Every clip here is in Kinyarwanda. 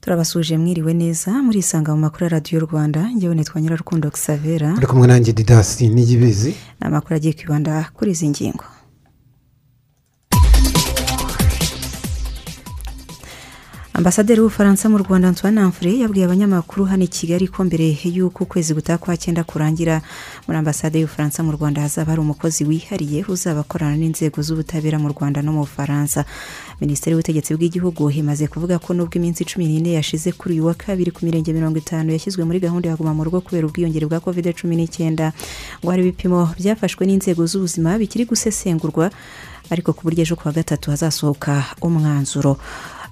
Turabasuje mwiriwe neza murisanga mu makuru ya radiyo rwanda. Ngewe nitwa nyirarukundo xavera uri kumwe nanjye didasi n'iyibizi. Ni amakuru agiye kwibanda kuri izi ngingo. Ambasaderi w'ubufaransa mu rwanda antoine Amfure yabwiye abanyamakuru hano i kigali ko mbere y'uko ukwezi gutaha kwa cyenda kurangira muri ambasade y'ubufaransa mu rwanda hazaba hari umukozi wihariye uzaba akorana n'inzego z'ubutabera mu rwanda no mu bufaransa. Minisiteri y'ubutegetsi bw'igihugu imaze kuvuga ko nubwo iminsi cumi n'ine yashize kuri uyu wa kabiri ku mirenge mirongo itanu yashyizwe muri gahunda ya guma mu rugo kubera ubwiyongere bwa covid cumi n'icyenda ngo hari ibipimo byafashwe n'inzego z'ubuzima bikiri gusesengurwa ariko ku buryo ejo kuwa gatatu hazasohoka umwanzuro.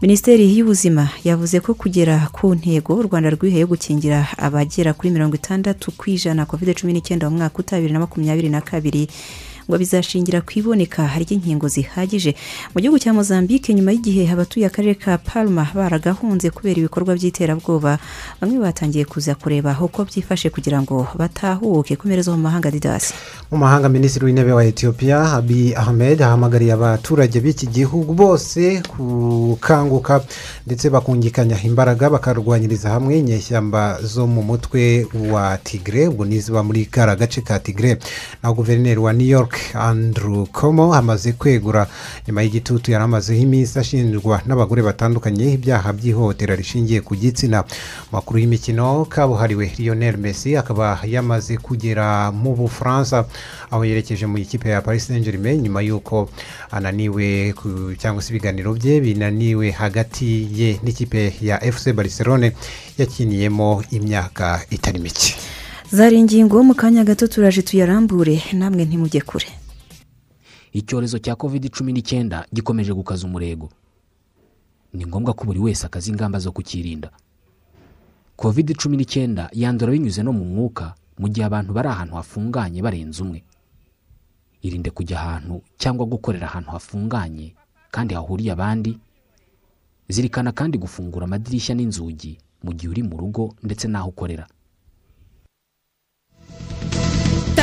Minisiteri y'ubuzima yavuze ko kugera ku ntego u rwanda rwihaye gukingira abagera kuri mirongo itandatu ku ijana covid cumi n'icyenda mu mwaka utaha bibiri na makumyabiri na kabiri ngo bizashingira ku iboneka ry'inkingo zihagije. Mu gihugu cya mozambique nyuma y'igihe abatuye akarere ka palma baragahunze kubera ibikorwa by'iterabwoba. Bamwe batangiye kuza kureba uko byifashe kugira ngo batahuke. Komereza mu mahanga didasi mu mahanga minisitiri w'intebe wa etiyopiya abi ahmed ahamagariye abaturage b'iki gihugu bose gukanguka ndetse bakungikanya imbaraga bakarwanyiriza hamwe inyeshyamba zo mu mutwe wa tigre ubwo niziba muri kara gace ka tigre. Naho guverineri wa new york andrew komo amaze kwegura nyuma y'igitutu yari amazeho iminsi ashinjwa n'abagore batandukanye ibyaha by'ihohotera rishingiye ku gitsina. Makuru y'imikino kabuhariwe lionel messi akaba yamaze kugera mu bufaransa aho yerekeje mu ikipe ya paris saint germain nyuma y'uko ananiwe cyangwa se ibiganiro bye binaniwe hagati ye n'ikipe ya fc barcelone yakiniyemo imyaka itari mike. Zari ingingo mu kanya gato turaje tuyarambure. Namwe ntimujye kure. Icyorezo cya covid cumi n'icyenda gikomeje gukaza umurego. Ni ngombwa ko buri wese akaza ingamba zo kukirinda. Covid cumi n'icyenda yandura binyuze no mu mwuka mu gihe abantu bari ahantu hafunganye barenze umwe. Irinde kujya ahantu cyangwa gukorera ahantu hafunganye kandi hahuriye abandi. Zirikana kandi gufungura amadirishya n'inzugi mu gihe uri mu rugo ndetse n'aho ukorera.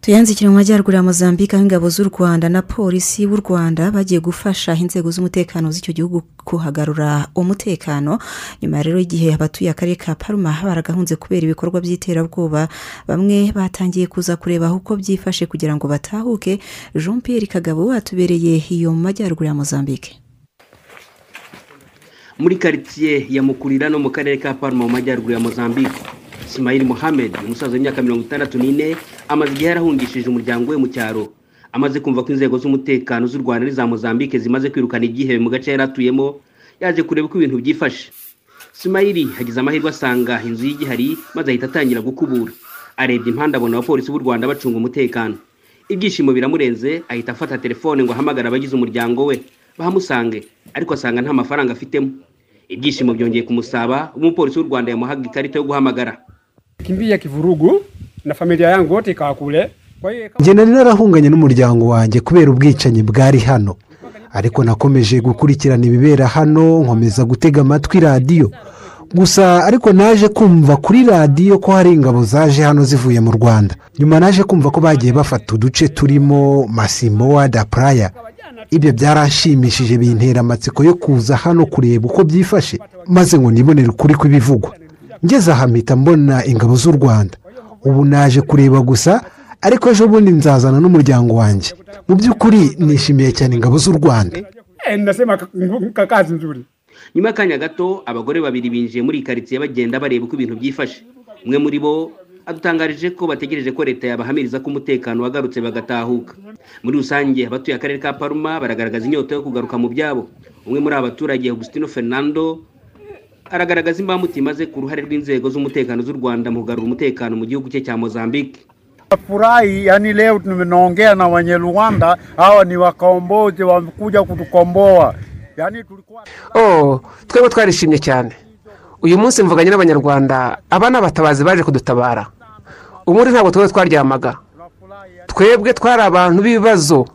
Tuyanzikire mu majyaruguru ya mozambique aho ingabo z'u rwanda na polisi b'u rwanda bagiye gufasha inzego z'umutekano z'icyo gihugu kuhagarura umutekano. Nyuma rero y'igihe abatuye akarere ka paruma baragahunze kubera ibikorwa by'iterabwoba bamwe batangiye kuza kureba uko byifashe kugira ngo batahuke. Jean Pierre kagabo atubereye iyo mu majyaruguru ya mozambique. Muri karitsiye ya mukurira no mu karere ka paruma mu majyaruguru ya mozambique. Simayiri muhammed umusaza w'imyaka mirongo itandatu n'ine amaze igihe yarahungishije umuryango we mu cyaro. Amaze kumva ko inzego z'umutekano z'u rwanda n'iza mozambique zimaze kwirukana igihebe mu gace yari atuyemo yaje kureba uko ibintu byifashe. Simayiri hagize amahirwe asanga inzu y'igihari maze ahita atangira gukubura. Arebye impande abona abapolisi b'u rwanda bacunga umutekano. Ibyishimo biramurenze ahita afata telefone ngo ahamagare abagize umuryango we. Bahamusange ariko asanga nta mafaranga afitemo. Ibyishimo byongeye kumusaba umupolisi w'u rwanda yamuhaga ikarita yo guhamagara. Kimbia kivurugu na familia yangu wote ikawa kule. Njye nari narahunganye n'umuryango wanjye kubera ubwicanyi bwari hano. Ariko nakomeje gukurikirana ibibera hano nkomeza gutega amatwi radiyo gusa ariko naje kumva kuri radiyo ko hari ingabo zaje hano zivuye mu rwanda. Nyuma naje kumva ko bagiye bafata uduce turimo masimowa da puraya ibyo byaranshimishije bintera amatsiko yo kuza hano kureba uko byifashe. Maze ngo nibonere ukuri kw'ibivugwa. Ngeze aha mpita mbona ingabo z'u rwanda. Ubu naje kureba gusa ariko ejo bundi nzazana n'umuryango wanjye. Mu by'ukuri nishimiye cyane ingabo z'u rwanda. Nyuma y'akanya gato abagore babiri binjiye muri iyi karitsiye bagenda bareba uko ibintu byifashe. Umwe muri bo adutangarije ko bategereje ko leta yabahamiriza ko umutekano wagarutse bagatahuka. Muri rusange abatuye akarere ka paruma baragaragaza inyota yo kugaruka mu byabo. Umwe muri aba baturage augustino fernando aragaragaza imbamutima ze ku ruhare rw'inzego z'umutekano z'u rwanda mu kugarura umutekano mu gihugu cye cya mozambique. Furahi, yani leo tunaongea na wenye Rwanda, hawa ni wakombozi wamekuja kutukomboa. Yani tulikuwa oh twebwe twarishimye cyane. Uyu munsi mvuganye n'abanyarwanda aba ni abatabazi baje kudutabara. Ubundi ntabwo twebwe twaryamaga. Twebwe twari abantu b'ibibazo.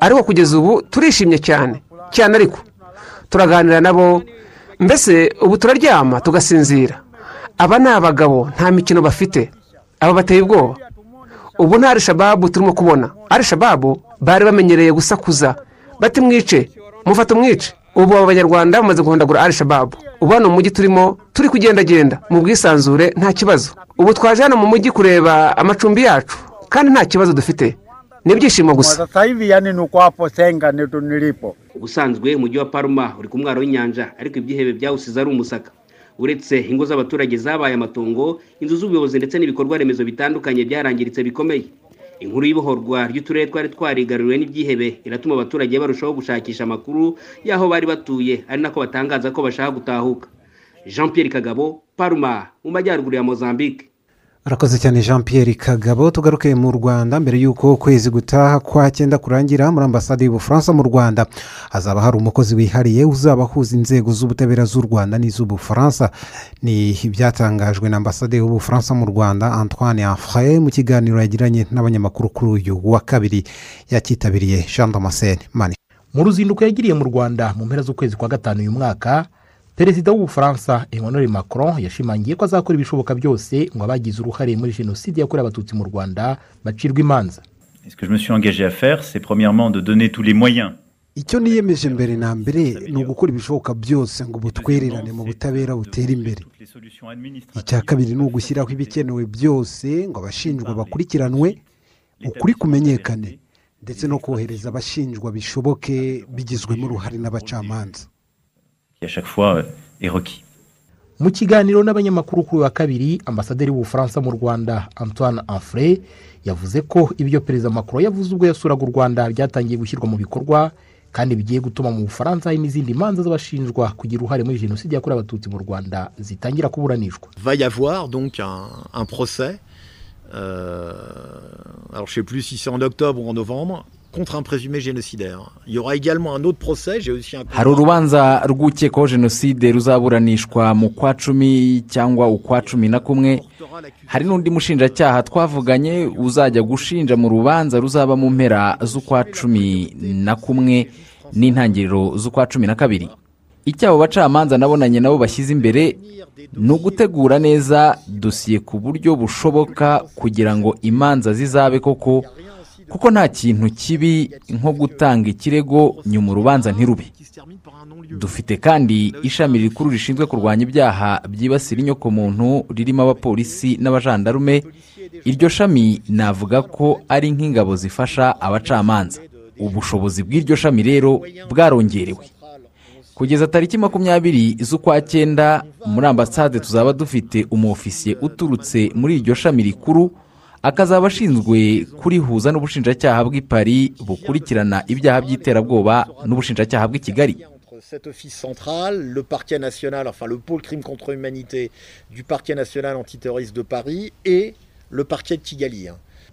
Ariko kugeza ubu turishimye cyane. Cyane ariko turaganira nabo mbese ubu turaryama tugasinzira? Aba ni abagabo nta mikino bafite. Aba bateye ubwoba. Ubu nta arishababu turimo kubona. Arishababu bari bamenyereye gusakuza. Bati mwice mufata umwice. Ubu aba banyarwanda bamaze guhondagura arishababu ubu hano mu mujyi turimo turi kugendagenda. Mu bwisanzure nta kibazo. Ubu twaje hano mu mujyi kureba amacumbi yacu kandi nta kibazo dufite. Ni ibyishimo gusa. Sasa hivi, yani ni uko hapo Senga nilipo. ubusanzwe umujyi wa paruma uri ku mwaro w'inyanja ariko ibyihebe byawusize ari umusaka. Uretse ingo z'abaturage zabaye amatongo inzu z'ubuyobozi ndetse n'ibikorwa remezo bitandukanye byarangiritse bikomeye. Inkuru y'ibohorwa ry'uturere twari twarigaruriwe n'ibyihebe iratuma abaturage barushaho gushakisha amakuru y'aho bari batuye ari nako batangaza ko bashaka gutahuka. Jean Pierre kagabo paruma mu majyaruguru ya mozambique. Arakoze cyane jean Pierre kagabo tugaruke mu rwanda mbere y'uko ukwezi gutaha kwa cyenda kurangira muri ambasade y'ubufaransa mu rwanda. Hazaba hari umukozi wihariye uzaba ahuza inzego z'ubutabera z'u rwanda n'iz'ubufaransa. Ni ibyatangajwe na ambasade y'ubufaransa mu rwanda antoine afraye mu kiganiro yagiranye n'abanyamakuru kuri uyu wa kabiri yakitabiriye jean damascene mani mu ruzinduko yagiriye mu rwanda mu mpera z'ukwezi kwa gatanu uyu mwaka perezida w'ubufaransa emmanuel macron yashimangiye ko azakora ibishoboka byose ngo abagize uruhare muri jenoside yakorewe abatutsi mu rwanda bacirwe imanza. Icyo niyemeje mbere na mbere ni ugukora ibishoboka byose ngo ubutwererane mu butabera butere imbere. Icya kabiri ni ugushyiraho ibikenewe byose ngo abashinjwa bakurikiranwe ukuri kumenyekane ndetse no kohereza abashinjwa bishoboke bigizwemo uruhare n'abacamanza. Qui à chaque fois euh, est requis. mu kiganiro n'abanyamakuru kuri wa kabiri ambasaderi w'ubufaransa mu rwanda antoine afre yavuze ko ibyo perezida macron yavuze ubwo yasuraga u rwanda byatangiye gushyirwa mu bikorwa kandi bigiye gutuma mu bufaransa hari n'izindi manza z'abashinjwa kugira uruhare muri jenoside yakorewe abatutsi mu rwanda zitangira kuburanishwa va y avoir donc un, un procès, euh, alors je ne sais plus si c'est en octobre ou en novembre, contre un présumé génocidaire. Il y aura également un autre procès, j'ai aussi un... hari urubanza rw'ukekwaho jenoside ruzaburanishwa mu kwa cumi cyangwa ukwa cumi na kumwe. Hari n'undi mushinjacyaha twavuganye uzajya gushinja mu rubanza ruzaba mu mpera z'ukwa cumi na kumwe n'intangiriro z'ukwa cumi na kabiri. Icyo abo bacamanza nabonanye nabo bashyize imbere ni ugutegura neza dosiye ku buryo bushoboka kugira ngo imanza zizabe koko. Kuko nta kintu kibi nko gutanga ikirego nyuma urubanza ntirube. Dufite kandi ishami rikuru rishinzwe kurwanya ibyaha byibasira inyokomuntu ririmo abapolisi n'abajandarume. Iryo shami navuga ko ari nk'ingabo zifasha abacamanza. Ubushobozi bw'iryo shami rero bwarongerewe. Kugeza tariki makumyabiri z'ukwa cyenda muri ambasade tuzaba dufite umufisiye uturutse muri iryo shami rikuru akazaba ashinzwe kurihuza n'ubushinjacyaha bw'i Paris bukurikirana ibyaha by'iterabwoba n'ubushinjacyaha bw'i kigali Cet office central, le parquet national, enfin le pôle crime contre l'humanité du parquet national antiterroriste de Paris et le parquet de Kigali.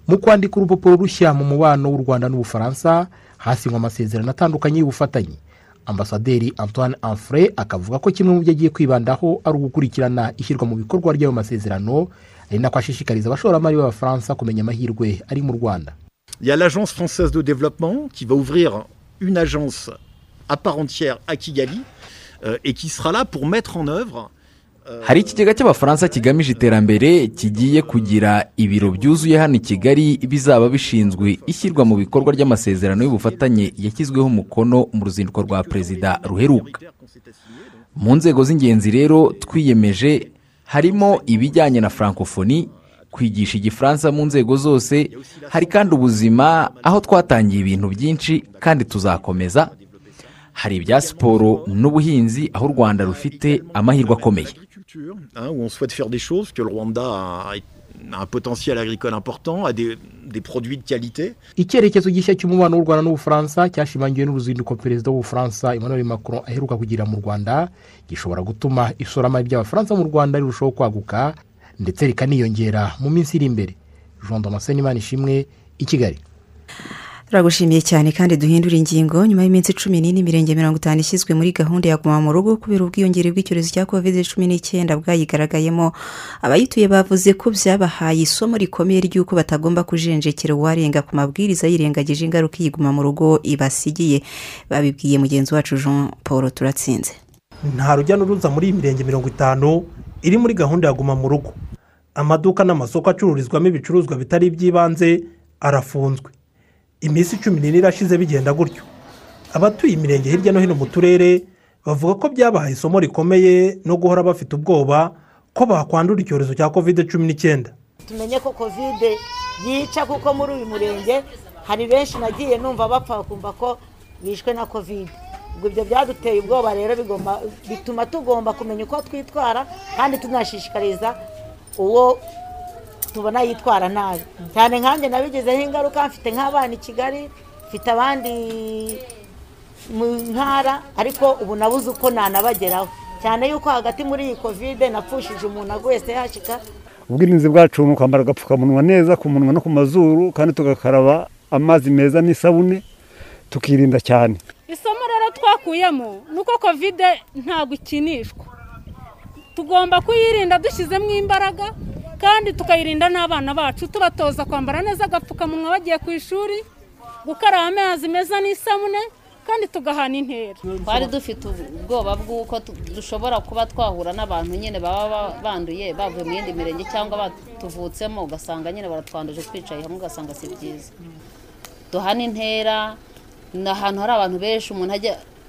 mu kwandika urupapuro rushya mu mubano w'u rwanda n'ubufaransa hasinywe amasezerano atandukanye y'ubufatanye ambasaderi antoine anfre akavuga ko kimwe mu byo agiye kwibandaho ari ugukurikirana ishyirwa mu bikorwa ry'ayo masezerano ari nako ashishikariza abashoramari b'abafaransa kumenya amahirwe ari mu rwanda. Il y a l'agence française de développement qui va ouvrir une agence à part entière à Kigali euh, et qui sera là pour mettre en œuvre hari ikigega cy'abafaransa kigamije iterambere kigiye kugira ibiro byuzuye hano i kigali bizaba bishinzwe ishyirwa mu bikorwa ry'amasezerano y'ubufatanye yashyizweho umukono mu ruzinduko rwa perezida ruheruka. Mu nzego z'ingenzi rero twiyemeje harimo ibijyanye na francophonie kwigisha igifaransa mu nzego zose hari kandi ubuzima aho twatangiye ibintu byinshi kandi tuzakomeza. Hari ibya siporo n'ubuhinzi aho u rwanda rufite amahirwe akomeye. Un potentiel agricole important, a des, des produits de qualité. icyerekezo gishya cy'umubano w'u rwanda n'ubufaransa cyashimangiwe n'uruzinduko perezida w'ubufaransa emmanuel macron aheruka kugira mu rwanda gishobora gutuma ishoramari ry'abafaransa mu rwanda rirushaho kwaguka ndetse rikaniyongera mu minsi iri imbere jean damascene imana ishimwe i kigali turagushimiye cyane kandi duhindura ingingo. Nyuma y'iminsi cumi n'ine imirenge mirongo itanu ishyizwe muri gahunda ya guma mu rugo kubera ubwiyongere bw'icyorezo cya covid cumi n'icyenda bwayigaragayemo. Abayituye bavuze ko byabahaye isomo rikomeye ry'uko batagomba kujenjekera uwarenga ku mabwiriza yirengagije ingaruka iyi guma mu rugo ibasigiye. Babibwiye mugenzi wacu jean paul turatsinze. Nta rujya n'uruza muri iyi mirenge mirongo itanu iri muri gahunda ya guma mu rugo. Amaduka n'amasoko acururizwamo ibicuruzwa bitari iby'ibanze arafunzwe. Iminsi cumi n'ine irashize bigenda gutyo. Abatuye imirenge hirya no hino mu turere bavuga ko byabahaye isomo rikomeye no guhora bafite ubwoba ko bakwandura icyorezo cya kovide cumi n'icyenda. Tumenye ko kovide yica kuko muri uyu murenge hari benshi nagiye numva bapfa bakumva ko bishwe na kovide ubwo ibyo byaduteye ubwoba rero bituma tugomba kumenya uko twitwara kandi tunashishikariza uwo tubona yitwara nabi. Cyane nkanjye nabigezeho ingaruka mfite nk'abana i kigali mfite abandi mu ntara ariko ubu nabuze uko nanabageraho. Cyane yuko hagati muri iyi kovide napfushije umuntu aguye sehashika ubwirinzi bwacu ni ukwambara agapfukamunwa neza ku munwa no ku mazuru kandi tugakaraba amazi meza n'isabune tukirinda cyane. Isomo rero twakuyemo ni uko kovide ntabwo ikinishwa. Tugomba kuyirinda dushyizemo imbaraga kandi tukayirinda n'abana bacu. Tubatoza kwambara neza agapfukamunwa bagiye ku ishuri gukaraba amazi meza n'isabune kandi tugahana intera twari dufite ubwoba bw'uko dushobora kuba twahura n'abantu nyine baba banduye bavuye mu yindi mirenge cyangwa batuvutsemo ugasanga nyine baratwanduje twicaye hamwe ugasanga si byiza. Duhana intera ni ahantu hari abantu benshi umuntu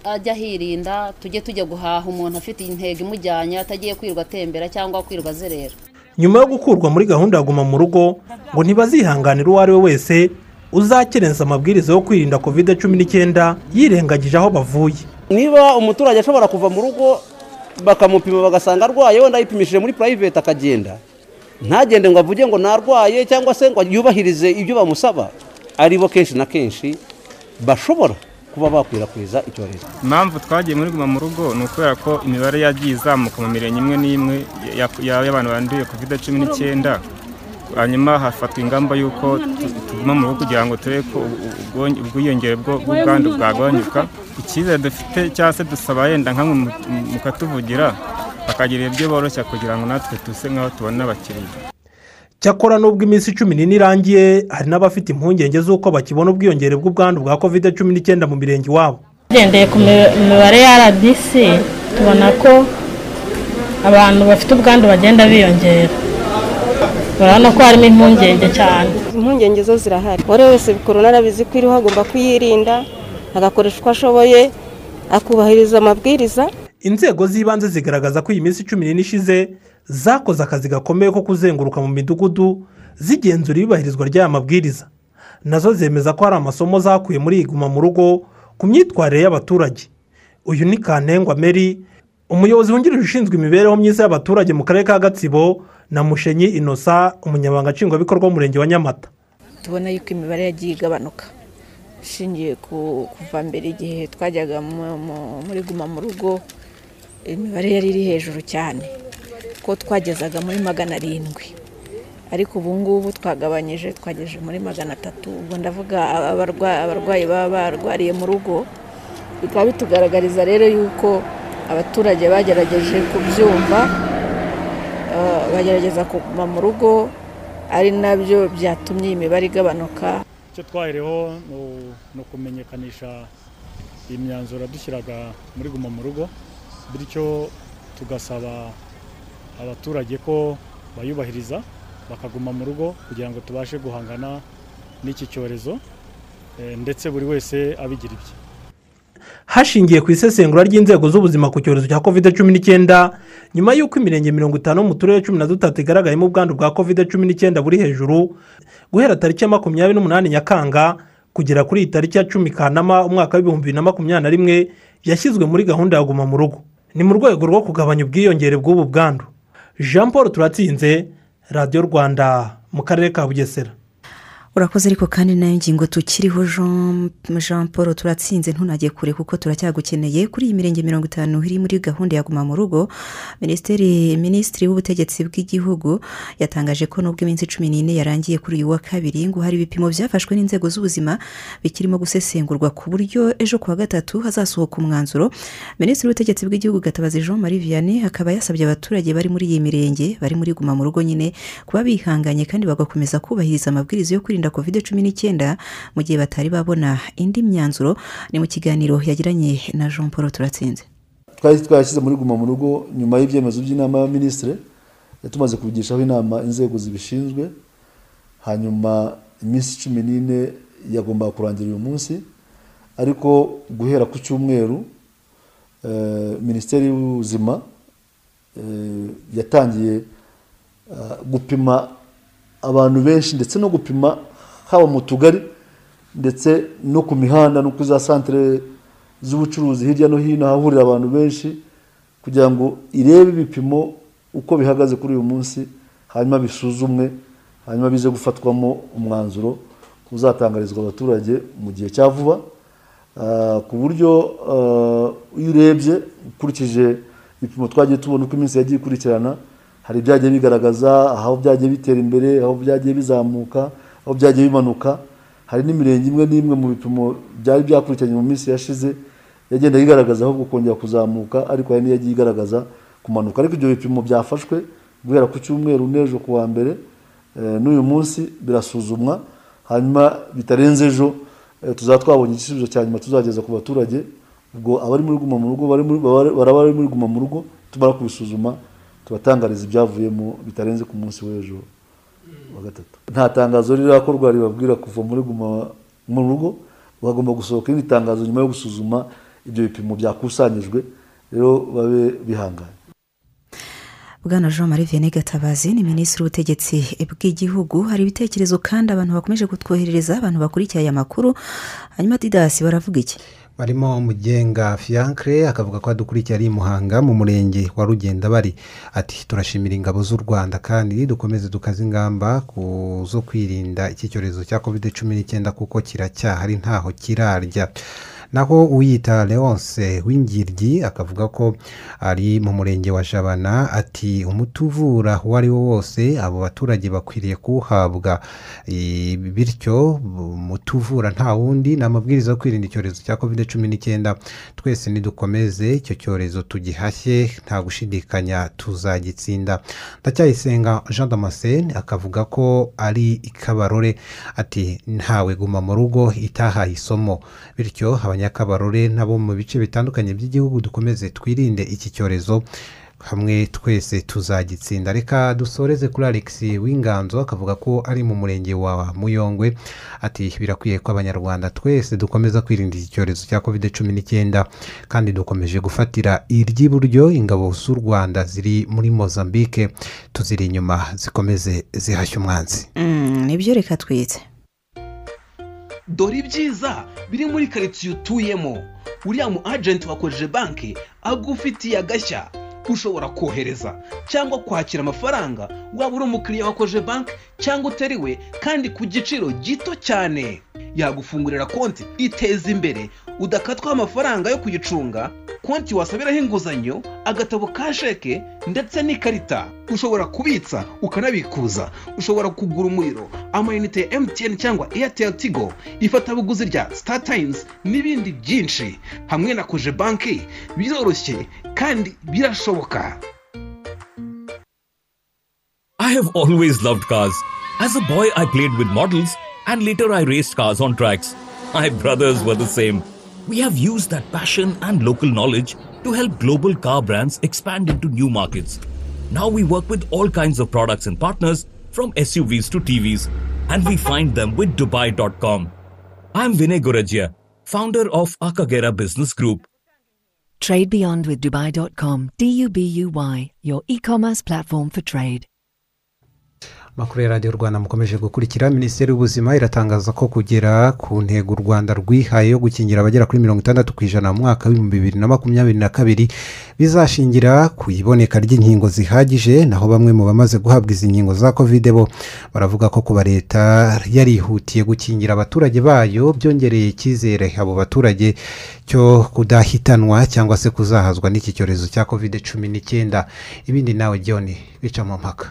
ajya ahirinda tujye tujya guhaha umuntu afite intego imujyanye atagiye kwirirwa atembera cyangwa kwirirwa azerera. Nyuma yo gukurwa muri gahunda ya guma mu rugo ngo ntibazihanganire uwo ari we wese uzakerenza amabwiriza yo kwirinda kovide cumi n'icyenda yirengagije aho bavuye. Niba umuturage ashobora kuva mu rugo bakamupima bagasanga arwaye wenda yipimishije muri purayiveti akagenda. Ntagende ngo avuge ngo narwaye cyangwa se ngo yubahirize ibyo bamusaba. Aribo kenshi na kenshi bashobora. Kuba bakwirakwiza icyorezo. Impamvu twagiye muri guma mu rugo ni ukubera ko imibare yagiye izamuka mu mirenge imwe n'imwe y'abantu banduye kovide cumi n'icyenda. Hanyuma hafatwa ingamba y'uko tuguma mu rugo kugira ngo turebe ko ubwiyongere bw'ubwandu bwagabanyuka. Icyizere dufite cyangwa se dusaba yenda nkamwe mukatuvugira bakagira ibyo boroshya kugira ngo natwe tuse nk'aho tubona abakiriya. Cyakora n'ubwo iminsi cumi n'ine irangiye hari n'abafite impungenge z'uko bakibona ubwiyongere bw'ubwandu bwa kovide cumi n'icyenda mu mirenge iwabo. Tugendeye ku mibare ya rdc tubona ko abantu bafite ubwandu bagenda biyongera. Urabona ko harimo impungenge cyane. Impungenge zo zirahari. Uwo wese korona arabizi ko iriho agomba kuyirinda agakoresha uko ashoboye akubahiriza amabwiriza. Inzego z'ibanze zigaragaza ko iyi minsi cumi n'ine ishize zakoze akazi gakomeye ko kuzenguruka mu midugudu zigenzura iyubahirizwa ry'aya mabwiriza. Nazo zemeza ko hari amasomo zakuye muri iyi guma mu rugo ku myitwarire y'abaturage. Uyu ni kantengwa meri umuyobozi wungirije ushinzwe imibereho myiza y'abaturage mu karere ka gatsibo na mushenyi inosa umunyamabanga nshingwabikorwa w'umurenge wa nyamata. Tubona yuko imibare yagiye igabanuka. Ishingiye kuva mbere igihe twajyaga muri guma mu rugo imibare yari iri hejuru cyane. Ko twagezaga muri magana arindwi. Ariko ubu ngubu twagabanyije twagejeje muri magana atatu. Ubwo ndavuga abarwayi baba barwariye mu rugo bikaba bitugaragariza rero yuko abaturage bagerageje kubyumva bagerageza kuguma mu rugo ari na byo byatumye iyi mibare igabanuka. Icyo twahereho ni ukumenyekanisha iyi myanzuro dushyiraga muri guma mu rugo bityo tugasaba abaturage ko bayubahiriza bakaguma mu rugo kugira ngo tubashe guhangana n'iki cyorezo ndetse buri wese abigira ibye. Hashingiye ku isesengura ry'inzego z'ubuzima ku cyorezo cya kovide cumi n'icyenda nyuma y'uko imirenge mirongo itanu mu turere cumi na dutatu igaragayemo ubwandu bwa kovide cumi n'icyenda buri hejuru guhera tariki ya makumyabiri n'umunani nyakanga kugera kuri iyi tariki ya cumi kanama umwaka w'ibihumbi bibiri na makumyabiri na rimwe yashyizwe muri gahunda ya guma mu rugo. Ni mu rwego rwo kugabanya ubwiyongere bw'ubu bwandu. Jean paul turatsinze radiyo rwanda mu karere ka bugesera. Urakoze ariko kandi na yo ngingo tukiriho jean paul turatsinze ntunajye kure kuko turacyagukeneye. Kuri iyi mirenge mirongo itanu iri muri gahunda ya guma mu rugo minisitiri minisitiri w'ubutegetsi bw'igihugu yatangaje ko nubwo iminsi cumi n'ine yarangiye kuri uyu wa kabiri ngo hari ibipimo byafashwe n'inzego z'ubuzima bikirimo gusesengurwa ku buryo ejo kuwa gatatu hazasohoka umwanzuro. Minisitiri w'ubutegetsi bw'igihugu gatabazi jean marie vianney akaba yasabye abaturage bari muri iyi mirenge bari muri guma mu rugo nyine kuba bihanganye kandi bagakomeza kubahiriza amabwiriza yo kwirinda kovide cumi n'icyenda mu gihe batari babona indi myanzuro ni mu kiganiro yagiranye na jean paul turatsinze twari twayashyize muri guma mu rugo nyuma y'ibyemezo by'inama y'abaminisitiri tumaze kubigishaho inama inzego zibishinzwe hanyuma iminsi cumi n'ine yagombaga kurangira uyu munsi ariko guhera ku cyumweru minisiteri y'ubuzima yatangiye gupima abantu benshi ndetse no gupima haba mu tugari ndetse no ku mihanda no ku za santire z'ubucuruzi. Hirya no hino hahurira abantu benshi kugira ngo irebe ibipimo uko bihagaze kuri uyu munsi hanyuma bisuzumwe hanyuma bize gufatwamo umwanzuro uzatangarizwa abaturage mu gihe cya vuba. Ku buryo iyo urebye ukurikije ibipimo twagiye tubona uko iminsi yagiye ikurikirana hari ibyagiye bigaragaza aho byagiye bitera imbere aho byagiye bizamuka aho byagiye bimanuka hari n'imirenge imwe n'imwe mu bipimo byari byakurikiranye mu minsi yashize yagenda yigaragaza ahubwo kongera kuzamuka ariko hari n'iyagiye igaragaza kumanuka. Ariko ibyo bipimo byafashwe guhera ku cyumweru n'ejo ku wa mbere n'uyu munsi birasuzumwa hanyuma bitarenze ejo tuzaba twabonye igisubizo cya nyuma tuzageza ku baturage ubwo abari muri guma mu rugo baraba bari muri guma mu rugo tumara kubisuzuma tubatangariza ibyavuyemo bitarenze ku munsi w'ejo. Wa gatatu nta tangazo rirakorwa ribabwira kuva muri guma mu rugo bagomba gusohoka irindi tangazo nyuma yo gusuzuma ibyo bipimo byakusanyijwe rero babe bihanganye. Bwana jean marie vianney gatabazi ni minisitiri w'ubutegetsi bw'igihugu. Hari ibitekerezo kandi abantu bakomeje kutwoherereza abantu bakurikiye aya makuru. Hanyuma didasi baravuga iki? Barimo umugenga fiyankire akavuga ko adukurikiye ari i muhanga mu murenge wa rugenda bari ati turashimira ingabo z'u rwanda kandi dukomeze dukaze ingamba zo kwirinda iki cyorezo cya kovide cumi n'icyenda kuko kiracyahari ntaho kirarya. Naho uwiyita leonce w'ingiryi akavuga ko ari mu murenge wa jabana ati umuti uvura uwo ari wo wose abo baturage bakwiriye kuwuhabwa. Bityo umuti uvura nta wundi ni amabwiriza yo kwirinda icyorezo cya kovide cumi n'icyenda. Twese nidukomeze icyo cyorezo tugihashye nta gushidikanya tuzagitsinda. Ndacyayisenga jean damascene akavuga ko ari ikabarore ati ntawe guma mu rugo itahaye isomo. Bityo abanyakabarore nabo mu bice bitandukanye by'igihugu dukomeze twirinde iki cyorezo. Hamwe twese tuzagitsinda. Reka dusoreze kuri alex w'inganzo akavuga ko ari mu murenge wa muyongwe. Ati birakwiye ko abanyarwanda twese dukomeza kwirinda iki cyorezo cya kovide cumi n'icyenda kandi dukomeje gufatira iry'iburyo ingabo z'u rwanda ziri muri mozambique. Tuziri inyuma zikomeze zihashya umwanzi. Nibyo reka twitse dore ibyiza biri muri karitsiye utuyemo uriya mu ajenti wakojeje banki agufitiye agashya. Ushobora kohereza cyangwa kwakira amafaranga. Waba uri umukiriya wakoje banki cyangwa utariwe kandi ku giciro gito cyane. Yagufungurira konti iteza imbere. Udakatwaho amafaranga yo kuyicunga konti wasabiraho inguzanyo agatabo ka sheke ndetse n'ikarita ushobora kubitsa ukanabikuza ushobora kugura umuriro amayinite ya emutiyeni cyangwa eyateri tigo ifatabuguzi rya sitatayimuzi n'ibindi byinshi hamwe na koje banki biroroshye kandi birashoboka I have always loved cars. As a boy, I played with models, and later I raced cars on tracks. My brothers were the same. We have used that passion and local knowledge to help global car brands expand into new markets. Now we work with all kinds of products and partners, from SUVs to TVs, and we find them with Dubai.com. I'm Vinay Gorajia, founder of Akagera Business Group. Trade Beyond with Dubai.com. D U B U Y, your e commerce platform for trade. Makuru ya radiyo rwanda mukomeje gukurikira minisiteri y'ubuzima iratangaza ko kugera ku ntego u rwanda rwihaye yo gukingira abagera kuri mirongo itandatu ku ijana mu mwaka w'ibihumbi bibiri na makumyabiri na kabiri bizashingira ku iboneka ry'inkingo zihagije naho bamwe mu bamaze guhabwa izi nkingo za kovide bo baravuga ko kuba leta yarihutiye gukingira abaturage bayo byongereye icyizere abo baturage cyo kudahitanwa cyangwa se kuzahazwa n'iki cyorezo cya kovide cumi n'icyenda. Ibindi nawe john bica mu mpaka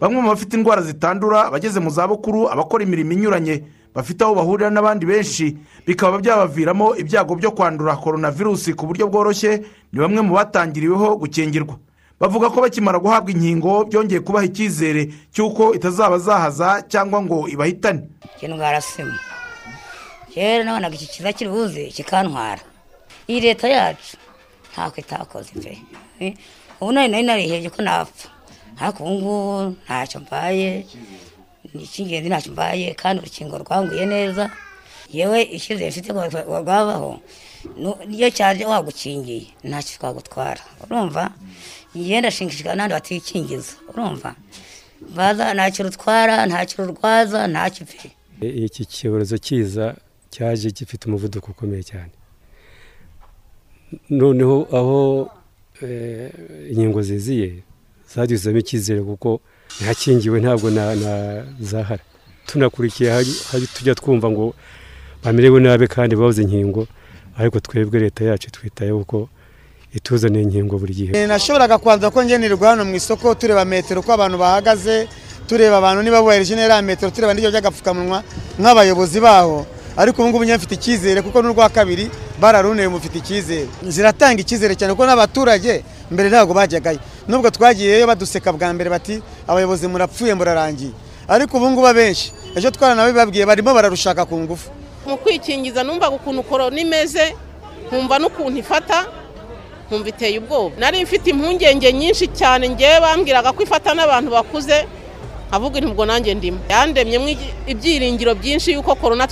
bamwe mu bafite indwara zitandura abageze mu zabukuru abakora imirimo inyuranye bafite aho bahurira n'abandi benshi bikaba byabaviramo ibyago byo kwandura korona virusi ku buryo bworoshye ni bamwe mu batangiriweho gukingirwa. Bavuga ko bakimara guhabwa inkingo byongeye kubaha icyizere cy'uko itazaba zahaza cyangwa ngo ibahitane. Indwara sima rero nabonaga iki kiza kiri buze kikantwara. Iyi leta yacu ntako itakoze pe. Ubu nari nari narihebye ko napfa. Ariko ubu ngubu ntacyo mbaye icy'ingenzi ntacyo mbaye kandi urukingo rwanguye neza. Yewe icyizere mfite rwabaho niyo cyaje wagukingiye ntacyo twagutwara. Urumva? Yenda ashingishijwe n'abandi batikingiza urumva? Baza ntacyo rutwara ntacyo rurwaza ntacyo pe iki cyorezo kiza cyaje gifite umuvuduko ukomeye cyane. Noneho aho inkingo ziziye zadusizemo icyizere kuko ntakingiwe ntabwo zahara. Tunakurikiye tujya twumva ngo bamerewe nabi kandi babuze inkingo ariko twebwe leta yacu twitayeho ko ituzaniye inkingo buri gihe. Nashoboraga kubanza ko ngenerwa hano mu isoko tureba metero uko abantu bahagaze tureba abantu niba bubahirije neza metero tureba n'ibyo by'agapfukamunwa nk'abayobozi baho. Ariko ubu ngubu nyafite icyizere kuko n'urwa kabiri bararuneye mufite icyizere. Ziratanga icyizere cyane kuko n'abaturage mbere ntabwo bajyagayo nubwo twagiyeyo baduseka bwa mbere bati abayobozi murapfuye murarangiye. Ariko ubu ngubu abenshi ejo twaranabibabwiye barimo bararushaka ku ngufu. Mu kwikingiza numvaga ukuntu korona imeze nkumva n'ukuntu ifata nkumva iteye ubwoba. Nari mfite impungenge nyinshi cyane ngewe bambwiraga ko ifata n'abantu bakuze avuga ubwo nanjye ndimo. Yandemyemo ibyiringiro byinshi yuko korona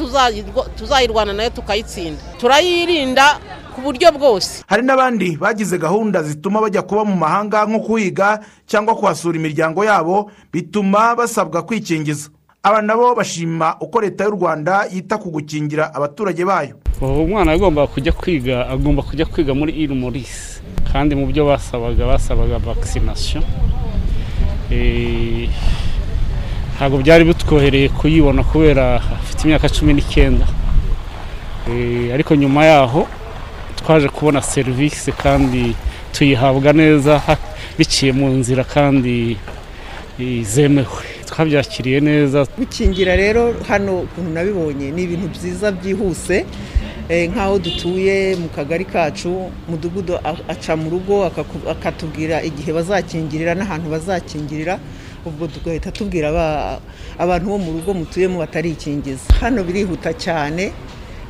tuzayirwana na yo tukayitsinda. Turayirinda ku buryo bwose. Hari n'abandi bagize gahunda zituma bajya kuba mu mahanga nko kuhiga cyangwa kuhasura imiryango yabo bituma basabwa kwikingiza. Aba nabo bashima uko leta y'u rwanda yita ku gukingira abaturage bayo. Umwana agomba kujya kwiga agomba kujya kwiga muri iri morisi kandi mu byo basabaga basabaga vakisinasiyo ntabwo byari bitwohereye kuyibona kubera afite imyaka cumi n'icyenda. Ariko nyuma yaho twaje kubona serivisi kandi tuyihabwa neza biciye mu nzira kandi zemewe twabyakiriye neza. Gukingira rero hano ukuntu nabibonye ni ibintu byiza byihuse nk'aho dutuye mu kagari kacu mudugudu aca mu rugo akatubwira igihe bazakingirira n'ahantu bazakingirira ubwo tugahita tubwira abantu bo mu rugo mutuyemo batarikingiza. Hano birihuta cyane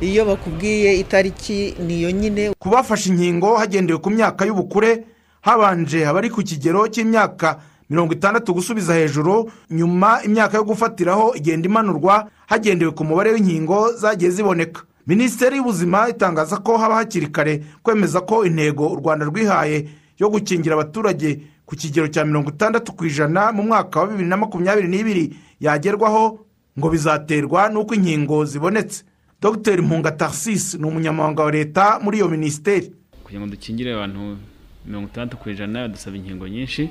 iyo bakubwiye itariki niyo nyine. Ku bafashe inkingo hagendewe ku myaka y'ubukure habanje abari ku kigero cy'imyaka mirongo itandatu gusubiza hejuru nyuma imyaka yo gufatiraho igenda imanurwa hagendewe ku mubare w'inkingo zagiye ziboneka. Minisiteri y'ubuzima itangaza ko haba hakiri kare kwemeza ko intego u rwanda rwihaye yo gukingira abaturage ku kigero cya mirongo itandatu ku ijana mu mwaka wa bibiri na makumyabiri n'ibiri yagerwaho ngo bizaterwa n'uko inkingo zibonetse. Dr mpunga tarsisi ni umunyamabanga wa leta muri iyo minisiteri. Kugira ngo dukingire abantu mirongo itandatu ku ijana dusaba inkingo nyinshi.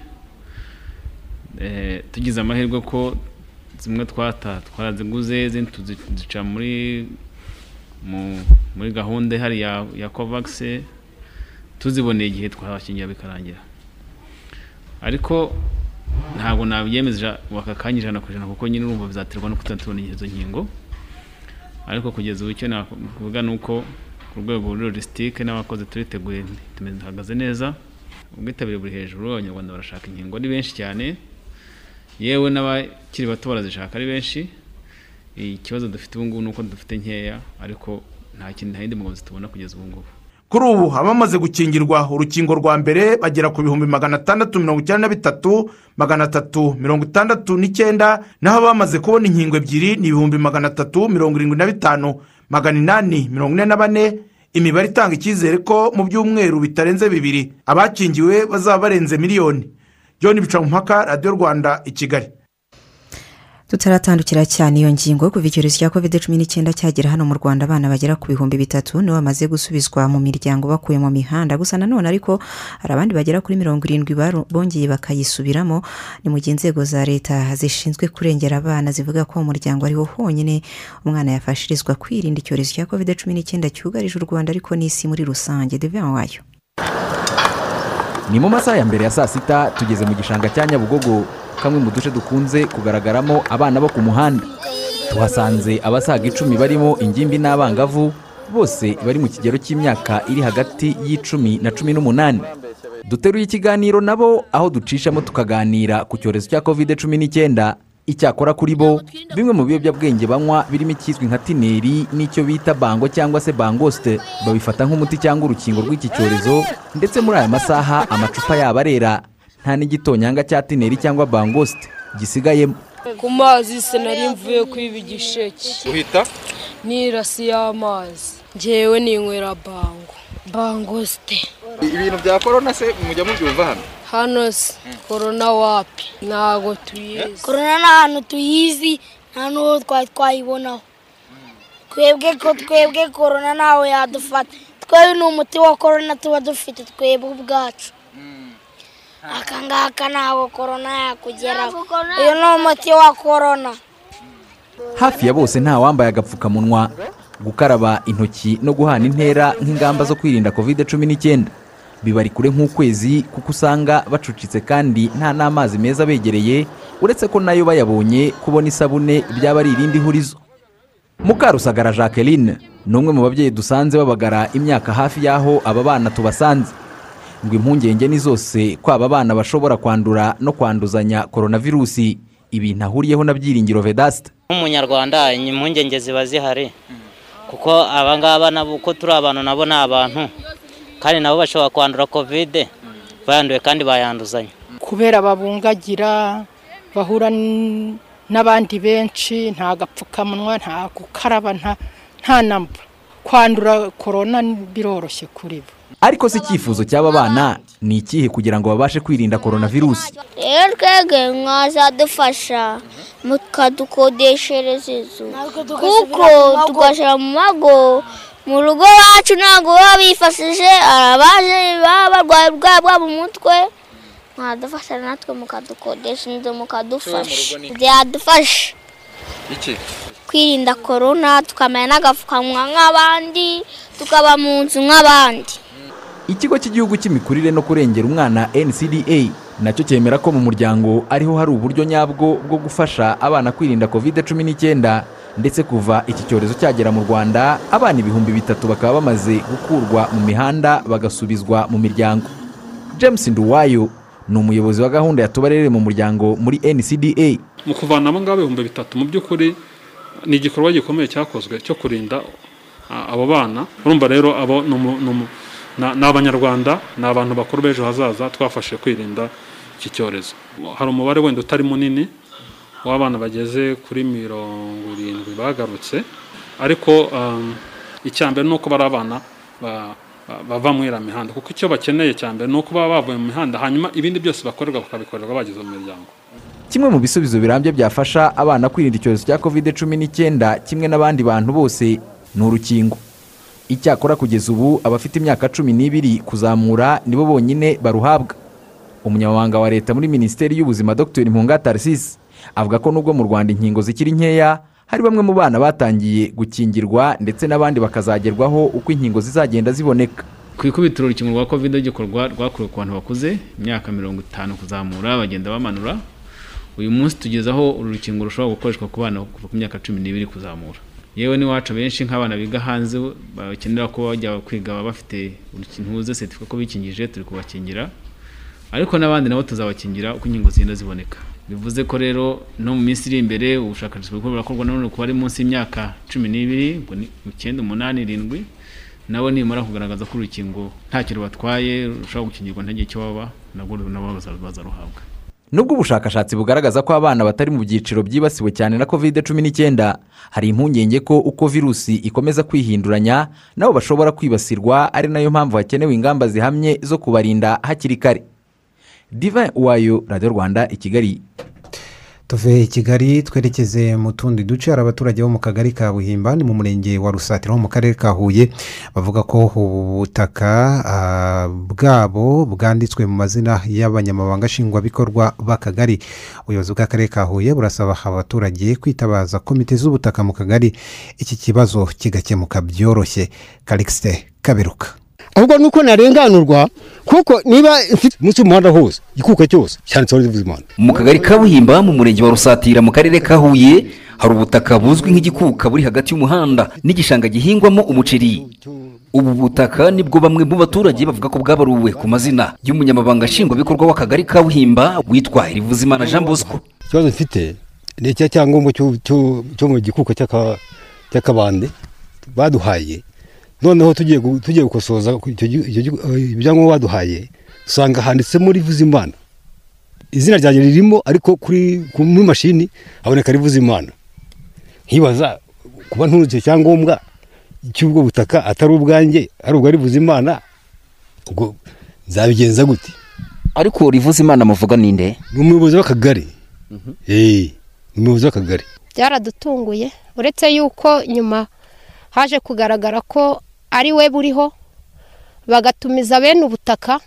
Tugize amahirwe ko zimwe twata twaraziguze izindi tuzica muri muri gahunda ihari ya kovagisi tuziboneye igihe twabakingira bikarangira. Ariko ntabwo nabyemeje waka kanya ijana ku ijana kuko nyine urumva bizaterwa no kutatubona izo nkingo. Ariko kugeza ubu icyo navuga ni uko ku rwego rwa logisitike n'abakozi turiteguye duhagaze neza. Ubwitabire buri hejuru abanyarwanda barashaka inkingo ni benshi cyane. Yewe n'abakiri bato barazishaka ari benshi. Ikibazo dufite ubu ngubu ni uko dufite nkeya ariko nta kintu nta yindi mbogamizi tubona kugeza ubu ngubu. Kuri ubu abamaze gukingirwa urukingo rwa mbere bagera ku bihumbi magana atandatu mirongo icyenda na bitatu magana atatu mirongo itandatu n'icyenda naho abamaze kubona inkingo ebyiri ni ibihumbi magana atatu mirongo irindwi na bitanu magana inani mirongo ine na bane. Imibare itanga icyizere ko mu byumweru bitarenze bibiri abakingiwe bazaba barenze miliyoni. John bicamumpaka radiyo rwanda i kigali. Tutaratandukira cyane iyo ngingo kuva icyorezo cya covid cumi n'icyenda cyagera hano mu rwanda abana bagera ku bihumbi bitatu nibo bamaze gusubizwa mu miryango bakuye mu mihanda. Gusa nanone ariko hari abandi bagera kuri mirongo irindwi bongeye bakayisubiramo. Ni mu gihe inzego za leta zishinzwe kurengera abana zivuga ko mu muryango ariho honyine. Umwana yafashirizwa kwirinda icyorezo cya covid cumi n'icyenda cyugarije u rwanda ariko n'isi muri rusange. Devan wayo. Ni mu masaha ya mbere ya saa sita tugeze mu gishanga cya nyabugogo. Kamwe mu duce dukunze kugaragaramo abana bo ku muhanda. Tuhasanze abasaga icumi barimo ingimbi n'abangavu bose bari mu kigero cy'imyaka iri hagati y'icumi na cumi n'umunani. Duteruye ikiganiro nabo aho ducishamo tukaganira ku cyorezo cya covid cumi n'icyenda. Icyakora kuri bo bimwe mu biyobyabwenge banywa birimo ikizwi nka tineri n'icyo bita bango cyangwa se bangosite babifata nk'umuti cyangwa urukingo rw'iki cyorezo ndetse muri aya masaha amacupa yabo arera nta n'igitonyanga cya tineri cyangwa bangosite gisigayemo ku mazi se nari mvuye kwiba igisheke. Uhita n'irasi y'amazi. Ngewe ninywera bango. Bangosite ibintu bya korona se mujya mubyumva hano? Hano se korona wapi? Ntago tuyizi. Korona ni ahantu tuyizi nta n'uwo twari twayibonaho. Twebwe ko twebwe korona ntawe yadufata. Twebwe ni umuti wa korona tuba dufite twebwe ubwacu. Aka ngaka ntabwo korona yakugeraho. Uyu ni umuti wa korona hafi ya bose nta wambaye agapfukamunwa gukaraba intoki no guhana intera nk'ingamba zo kwirinda covid cumi n'icyenda. Bibari kure nk'ukwezi kuko usanga bacucitse kandi nta n'amazi meza begereye uretse ko na yo bayabonye kubona isabune byaba ari irindi hurizo. Mukarusagara jacqueline ni umwe mu babyeyi dusanze babagara imyaka hafi y'aho aba bana tubasanze. Ngo impungenge ni zose ko aba bana bashobora kwandura no kwanduzanya koronavirusi ibintu ahuriyeho na byiringiro vedasita nk'umunyarwanda impungenge ziba zihari. Kuko abangaba nabo uko turi abantu nabo ni abantu. Kandi nabo bashobora kwandura kovide bayanduye kandi bayanduzanya. Kubera babungagira bahura n'abandi benshi nta gapfukamunwa nta gukaraba nta namba. Kwandura korona biroroshye kuri bo. Ariko si icyifuzo cy'aba bana ni ikihe kugira ngo babashe kwirinda koronavirusi rero twebwe mwazadufasha mukadukodeshereza inzu. Kuko tugashyira mu mago mu rugo iwacu ntabwo baba bifashije abaje baba barwaye ubwabo bwabo mu mutwe. Mwadufasha natwe mukadukodesha inzu mukadufasha. Byadufasha. Kwirinda korona tukamenya n'agapfukamunwa nk'abandi tukaba mu nzu nk'abandi. Ikigo cy'igihugu cy'imikurire no kurengera umwana ncda na cyo cyemera ko mu muryango ariho hari uburyo nyabwo bwo gufasha abana kwirinda covid cumi n'icyenda ndetse kuva iki cyorezo cyagera mu rwanda abana ibihumbi bitatu bakaba bamaze gukurwa mu mihanda bagasubizwa mu miryango. James nduwayo ni umuyobozi wa gahunda ya tubarere mu muryango muri ncda mu kuvana abo ngabo ibihumbi bitatu mu by'ukuri ni igikorwa gikomeye cyakozwe cyo kurinda abo bana. Urumva rero abo ni abanyarwanda ni abantu bakuru b'ejo hazaza twafashe kwirinda iki cyorezo. Hari umubare wenda utari munini w'abana bageze kuri mirongo irindwi bagarutse ariko um, icya mbere ni uko bari abana ba- ba- bava muri iriya mihanda. Kuko icyo bakeneye cya mbere ni uko baba bavuye mu mihanda hanyuma ibindi byose bakorerwa bakabikorerwa bageze mu miryango kimwe mu bisubizo birambye byafasha abana kwirinda icyorezo cya covid cumi n'icyenda kimwe n'abandi bantu bose ni urukingo. Icyakora kugeza ubu abafite imyaka cumi n'ibiri kuzamura nibo bonyine baruhabwa. Umunyamabanga wa leta muri minisiteri y'ubuzima dr. Mpunga tarisisi avuga ko nubwo mu rwanda inkingo zikiri nkeya hari bamwe mu bana batangiye gukingirwa ndetse n'abandi bakazagerwaho uko inkingo zizagenda ziboneka. Ku ikubitiro urukingo rwa kovide gikorwa rwakorewe ku bantu bakuze imyaka mirongo itanu kuzamura bagenda bamanura. Uyu munsi tugeze aho uru rukingo rushobora gukoreshwa ku bana kuva ku myaka cumi n'ibiri kuzamura. Yewe n'iwacu benshi nk'abana biga hanze bakenera ko bajya kwiga baba bafite urukingo seritifika ko bikingije turi kubakingira. Ariko n'abandi nabo tuzabakingira uko inkingo zigenda ziboneka. Bivuze ko rero no mu minsi iri imbere ubushakashatsi buriko burakorwa nanone ku bari munsi y'imyaka cumi n'ibiri icyenda umunani irindwi nabo nimara kugaragaza ko urukingo ntacyo rubatwaye rushobora gukingirwa ntagire icyo baba nabwo nabo bazaruhabwa nubwo ubushakashatsi bugaragaza ko abana batari mu byiciro byibasiwe cyane na covid cumi n'icyenda hari impungenge ko uko virusi ikomeza kwihinduranya nabo bashobora kwibasirwa ari na yo mpamvu hakenewe ingamba zihamye zo kubarinda hakiri kare. Diva wayo radiyo rwanda i kigali. Tuve i kigali twerekeze mu tundi duce. Hari abaturage bo mu kagari ka buhimba ni mu murenge wa rusatira ho mu karere ka huye. Bavuga ko ubutaka ah, bwabo bwanditswe mu mazina y'abanyamabanga nshingwabikorwa b'akagari ubuyobozi bw'akarere ka huye burasaba abaturage kwitabaza komite z'ubutaka mu kagari. Iki kibazo kigakemuka byoroshye. Karikisite kaberuka. Ahubwo nuko narenganurwa kuko niba munsi y'umuhanda hose igikuka cyose cyanditseho rivuzimana mu kagari ka buhimba mu murenge wa rusatira mu karere ka huye hari ubutaka buzwi nk'igikuka buri hagati y'umuhanda n'igishanga gihingwamo umuceri. Ubu butaka ni bwo bamwe mu baturage bavuga ko bwabaruwe ku mazina y'umunyamabanga nshingwabikorwa w'akagari ka buhimba witwa rivuzimana jean bosco. Ikibazo mfite ni icya cyangombwa cyo- mu gikuka cy'aka- cy'akabande baduhaye noneho tugiye gu- tugiye gukosoza eh, ibyangombwa baduhaye usanga handitsemo rivuzimana izina ryanjye ririmo ariko kuri ku- muri mashini haboneka rivuzimana nkibaza kuba ntunze icyo cyangombwa cy'ubwo butaka atari ubwanjye ari ubwa rivuzimana ubwo nzabigenza gute? Ariko rivuzimana muvuga ninde ni umuyobozi w'akagari. Eee ni umuyobozi w'akagari. Byaradutunguye. Uretse yuko nyuma haje kugaragara ko ari we buriho bagatumiza bene ubutaka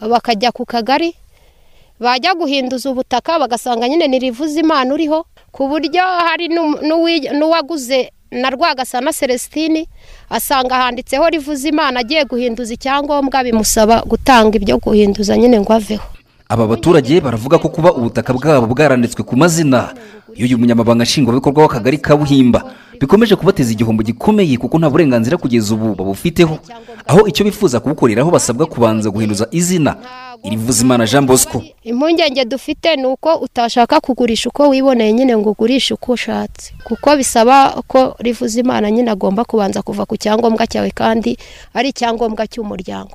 bakajya ku kagari bajya guhinduza ubutaka bagasanga nyine ni Rivuzimana uriho ku buryo hari n'uwaguze na rwagasana celestine asanga handitseho Rivuzimana agiye guhinduza icyangombwa bimusaba gutanga ibyo guhinduza nyine ngo aveho. Aba baturage baravuga ko kuba ubutaka bwabo bwaranditswe ku mazina. Y'uyu munyamabanga nshingwabikorwa w'akagari ka buhimba bikomeje kubateza igihombo gikomeye kuko nta burenganzira kugeza ubu babufiteho. Aho icyo bifuza kubukoreraho basabwa kubanza guhinduza izina. Irivuzimana jean bosco. Impungenge dufite ni uko utashaka kugurisha uko wiboneye nyine ngo ugurishe uko ushatse. Kuko bisaba ko rivuza imana nyine agomba kubanza kuva ku cyangombwa cyawe kandi ari icyangombwa cy'umuryango.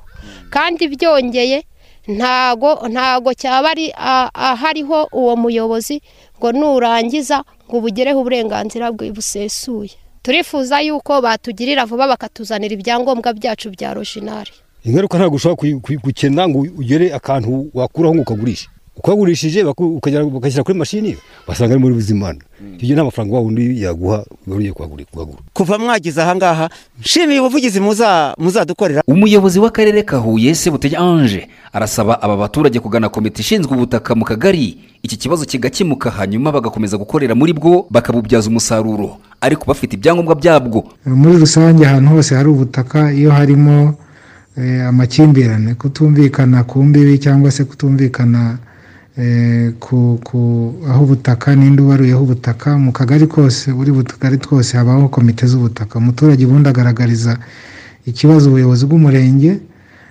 Kandi byongeye ntago ntago cyaba ari ahariho uwo muyobozi ngo nurangiza ngo ubugereho uburenganzira bwe busesuye. Turifuza yuko batugirira vuba bakatuzanira ibyangombwa byacu bya rojinari ingaruka ntabwo ushobora gukena ngo ugere akantu wakuraho ngo ukagurishe. Ukagurishije bagashyira kuri mashini basanga ari muri buzimana ibyo nta mafaranga wa wundi yaguha ugiye kuhagura kuva mwagize ahangaha nshimiye ubuvugizi muza- muzadukorera. Umuyobozi w'akarere ka huye sebutege ange arasaba aba baturage kugana komite ishinzwe ubutaka mu kagari. Iki kibazo kigakemuka hanyuma bagakomeza gukorera muri bwo bakabubyaza umusaruro. Ariko bafite ibyangombwa byabwo. Muri rusange ahantu hose hari ubutaka iyo harimo eh, amakimbirane kutumvikana ku mbibi cyangwa se kutumvikana ku ku aho ubutaka n'indi ubaruyeho ubutaka mu kagari kose buri butugari twose habaho komite z'ubutaka. Umuturage ubundi agaragariza ikibazo ubuyobozi bw'umurenge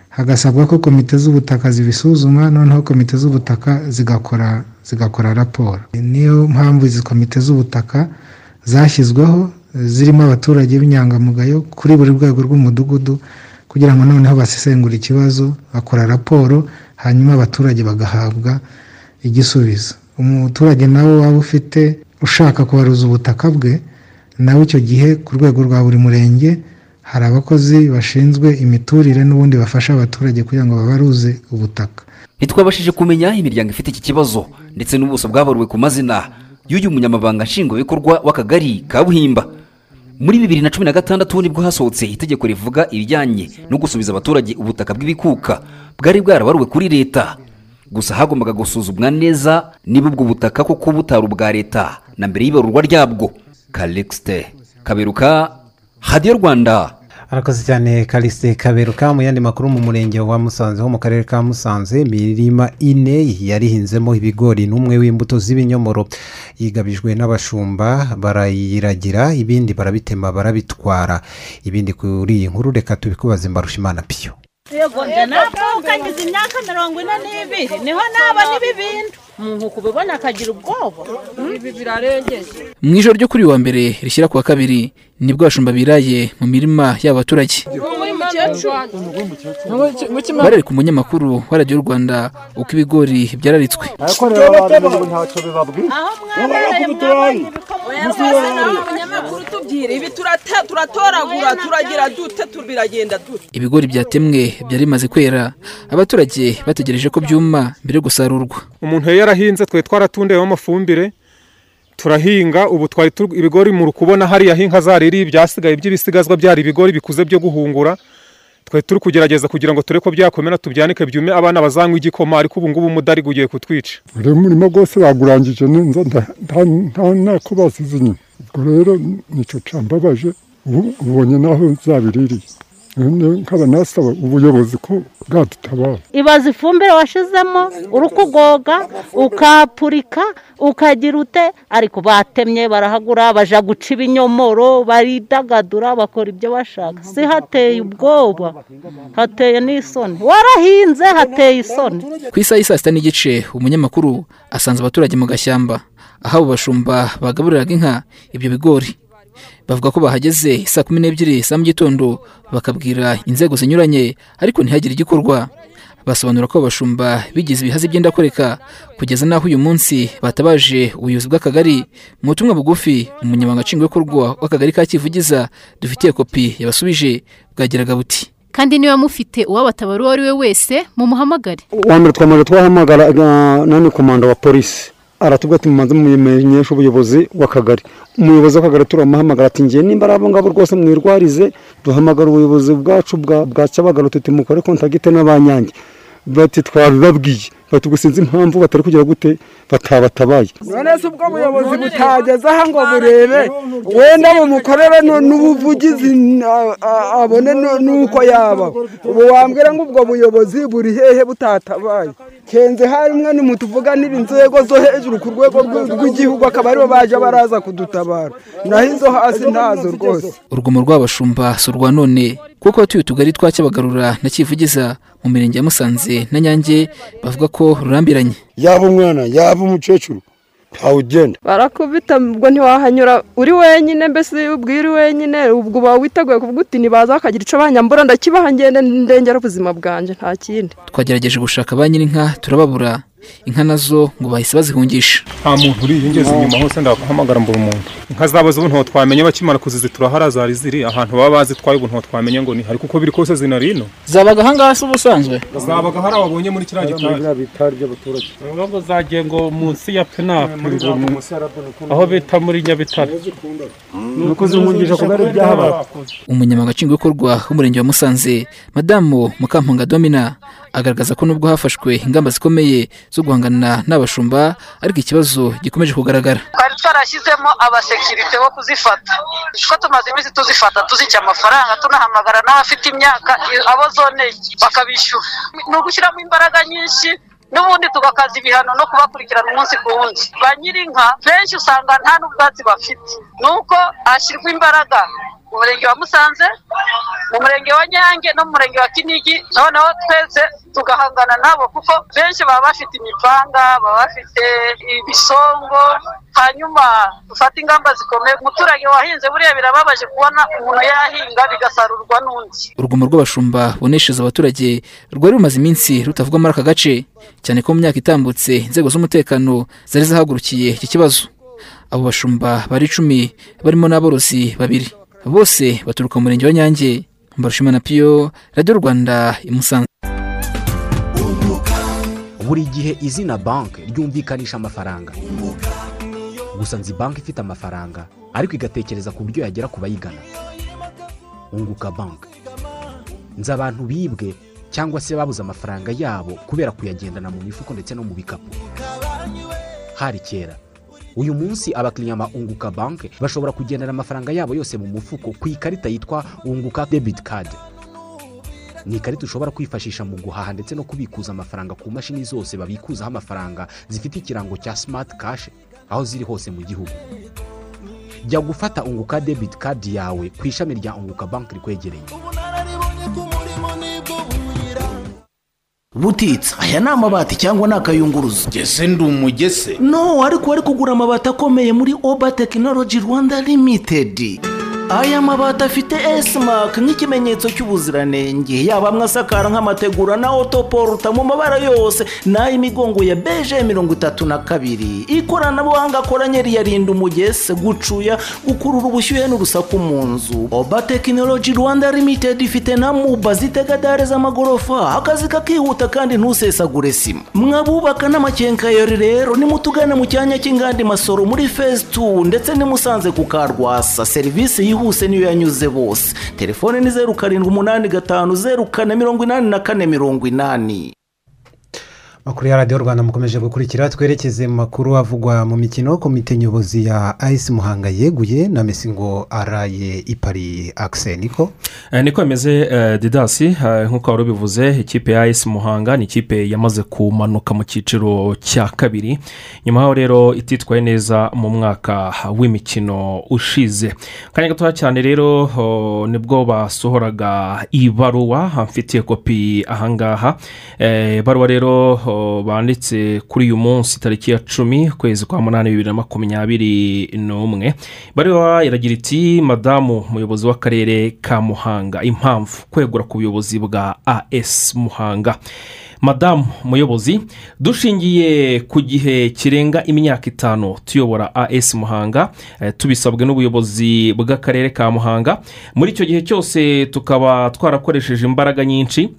hagasabwa ko komite z'ubutaka zibisuzuma noneho komite z'ubutaka zigakora zigakora raporo. Niyo mpamvu izi komite z'ubutaka zashyizweho zirimo abaturage b'inyangamugayo kuri buri rwego rw'umudugudu kugira ngo noneho basesengure ikibazo bakora raporo hanyuma abaturage bagahabwa igisubizo. Umuturage nawe waba ufite ushaka kubaruza ubutaka bwe nawe icyo gihe ku rwego rwa buri murenge hari abakozi bashinzwe imiturire n'ubundi bafasha abaturage kugira ngo babaruze ubutaka. Ntitwabashije kumenya imiryango ifite iki kibazo ndetse n'ubuso bwabaruwe ku mazina y'uyu munyamabanga nshingwabikorwa w'akagari ka buhimba. Muri bibiri na cumi na gatandatu ni bwo hasohotse itegeko rivuga ibijyanye no gusubiza abaturage ubutaka bw'ibikuka bwari bwarabaruwe kuri leta. Gusa hagombaga gusuzumwa neza niba ubwo butaka koko butari ubwa leta. Na mbere y'ibarurwa ryabwo kalexite kaberuka hadiyo rwanda. Arakoze cyane karisite kaberuka mu yandi makuru mu murenge wa musanze ho mu karere ka musanze imirima ine yarihinzemo ibigori n'umwe w'imbuto z'ibinyomoro. Yigabijwe n'abashumba barayiragira ibindi barabitema barabitwara. Ibindi kuri iyi nkuru reka tubikubaze mbarushimana piyo yego njye navukanyiza imyaka mirongo ine n'ibiri ni ho naba n'ibibindi umuntu kubibona akagira ubwoba. Ibi birarengeje. Mu ijoro ryo kuri uyu wa mbere rishyira ku wa kabiri ni bwo abashumba biraye mu mirima y'abaturage. Barereka umunyamakuru wa radiyo rwanda uko ibigori byararitswe. Ibigori byatemwe byari bimaze kwera. Abaturage bategereje ko byuma mbere yo gusarurwa. Umuntu iyo yarahinze twe twaratundeyeho amafumbire turahinga. Ubu twari ibigori muri kubona hariya aho inka zaririye ibyasigaye by'ibisigazwa byari ibigori bikuze byo guhungura. Twe turi kugerageza kugira ngo turebe ko byakomera tubyanike byume abana bazanywa igikoma ariko ubu ngubu umudari ugiye kutwica. Uriya murimo rwose bagurangije neza nta- nta- nta ntako basize inyuma. Ubwo rero ni cyo cambabaje ubonye naho zabiririye. None nkaba nasaba ubuyobozi ko bwadutabara ibaza ifumbire washizemo uri kugoga ukapurika ukagira ute? Ariko batemye barahagura baja guca ibinyomoro baridagadura bakora ibyo bashaka. Si hateye ubwoba hateye n'isoni. Warahinze hateye isoni. Ku isaha y'i saa sita n'igice umunyamakuru asanze abaturage mu gashyamba. Aho abo bashumba bagaburiraga inka ibyo bigori. Bavuga ko bahageze saa kumi n'ebyiri za mu gitondo. Bakabwira inzego zinyuranye ariko ntihagire igikorwa. Basobanura ko abashumba bigize ibihazi by'indakoreka kugeza n'aho uyu munsi batabaje ubuyobozi bw'akagari. Mu butumwa bugufi umunyamabanga nshingwabikorwa w'akagari ka kivugiza dufitiye kopi yabasubije bwagiraga buti kandi niba mufite uwabatabara uwo ari we wese mumuhamagare. Uwa mbere twamaze twahamagara uh, nani komanda wa polisi. Aratubwira ati mumanze mumenyeshe ubuyobozi w'akagari umuyobozi w'akagari turamuhamagara ati ngiye nimba ari abo ngabo rwose mwirwarize duhamagara ubuyobozi bwacu bwa cyabagaro tuti mukore kontagite n'abanyange bati twabibabwiye. Sinzi impamvu batari kugira gute? Batabatabaye. None se ubwo buyobozi butageze aha ngo burebe wenda bumukorere nu- n'ubuvugizi abone nu- n'uko yaba. Ubu wambwira ngo ubwo buyobozi buri hehe butatabaye. Kenze harimwe nimutuvuganira inzego zo hejuru ku rwego rw- rw'igihugu akaba ari bo baje baraza kudutabara. Naho izo hasi ntazo rwose. Urugomo rw'abashumba si urwa none. Kuko abatuye utugari twa cyabagarura na kivugiza mu mirenge ya musanze na nyange bavuga ko rurambiranye. Yaba umwana yaba umukecuru ntawe ugenda. Barakubita ubwo ntiwahanyura uri wenyine mbese ubwira uri wenyine ubwo uba witeguye kuvuga uti nibaza bakagira icyo banyambura ndakibaha ngende ndengera ubuzima bwanjye nta kindi. Twagerageje gushaka ba nyir'inka turababura. Inka na zo ngo bahise bazihungisha. Nta muntu uriye ngeze inyuma hose ndahamagara mbura umuntu. Inka zabo z'ubu ntaho twamenye bakimara kuzizitura hariya zari ziri ahantu baba bazitwaye ubu ntaho twamenye ngo ni hari kuko biri kose zinari ino zabaga ahangaha se ubusanzwe? Zabaga hari ababonye muri kiriya gitari ngo zagiye ngo munsi ya penape aho bita muri nyabitare. Ni ukuzihungisha kubera ibyahabaye umunyamabanga nshingwabikorwa w'umurenge wa musanze madamu mukampunga domina agaragaza ko nubwo hafashwe ingamba zikomeye zo guhangana n'abashumba ariko ikibazo gikomeje kugaragara. Twari twarashyizemo abasekirite bo kuzifata. Kuko tumaze iminsi tuzifata tuzica amafaranga tunahamagara n'abafite imyaka abo zoneye bakabishyura. Ni ugushyiramo imbaraga nyinshi n'ubundi tugakaza ibihano no kubakurikirana umunsi ku wundi. Ba nyir'inka benshi usanga nta n'ubwatsi bafite. Ni uko hashyirwa imbaraga mu murenge wa musanze mu murenge wa nyange no mu murenge wa kinigi noneho twese tugahangana nabo kuko benshi baba bafite imipanga baba bafite ibisongo hanyuma dufata ingamba zikomeye. Umuturage wahinze buriya birababaje kubona umuntu yahinga bigasarurwa n'undi. Urugomo rw'abashumba boneshereza abaturage rwari rumaze iminsi rutavugwa muri aka gace cyane ko mu myaka itambutse inzego z'umutekano zari zahagurukiye iki kibazo. Abo bashumba bari icumi barimo n'aborozi babiri. Bose baturuka mu murenge wa nyange mbarushimana piyo radiyo rwanda i musanze. Buri gihe izina banki ryumvikanisha amafaranga. Gusa nzi banki ifite amafaranga ariko igatekereza ku buryo yagera ku bayigana. Unguka banki nzi abantu bibwe cyangwa se babuze amafaranga yabo kubera kuyagendana mu mifuko ndetse no mu bikapu. Hari kera uyu munsi abakiriya ba unguka banki bashobora kugendana amafaranga yabo yose mu mufuko ku ikarita yitwa unguka debit card. Ni ikarita ushobora kwifashisha mu guhaha ndetse no kubikuza amafaranga ku mashini zose babikuzaho amafaranga zifite ikirango cya smart cash aho ziri hose mu gihugu. Jya gufata unguka debit card yawe ku ishami rya unguka banki rikwegereye. Butitsa. Aya ni amabati cyangwa ni akayunguruzo? Ngese ndi umugese. No ariko wari kugura amabati akomeye muri oba tekinoloji rwanda limitedi aya mabati afite esimake nk'ikimenyetso cy'ubuziranenge. Yaba amwe asakara nk'amategura na otoporuta mu mabara yose. N'ay'imigongo ya beje mirongo itatu na kabiri. Ikoranabuhanga akoranye riyarinda umugese gucuya gukurura ubushyuhe n'urusaku mu nzu. Oba tekinoloji rwanda limitedi ifite na muba zitega dare z'amagorofa. Akazi kakihuta kandi ntusesagure sima. Mwabubaka n'amakenkayori rero nimutugane mu cyanya cy'inganda masoro muri fezi tu ndetse nimusanze ku karwasa. Serivisi yihuse niyo yanyuze bose. Telefone ni zeru karindwi umunani gatanu zeru kane mirongo inani na kane mirongo inani. Makuru ya radiyo rwanda mukomeje gukurikira twerekeze mu makuru avugwa mu mikino komite nyobozi ya ayisi muhanga yeguye na mesi ngo araye ipari akise niko? Eh, niko bimeze eh, didasi eh, nk'uko wari ubivuze ikipe ya esi muhanga ni ikipe yamaze kumanuka mu cyiciro cya kabiri. Nyuma yaho rero ititwaye neza mu mwaka w'imikino ushize. Kanya gatoya cyane rero ni bwo basohoraga ibaruwa mfitiye kopi ahangaha ibaruwa rero banditse kuri uyu munsi tariki ya cumi ukwezi kwa munani bibiri na makumyabiri n'umwe. Ibaruwa iragira iti madamu umuyobozi w'akarere ka muhanga. Impamvu kwegura ku buyobozi bwa as muhanga. Madamu muyobozi dushingiye ku gihe kirenga imyaka itanu tuyobora as muhanga eh, tubisabwe n'ubuyobozi bw'akarere ka muhanga. Muri icyo gihe cyose tukaba twarakoresheje imbaraga nyinshi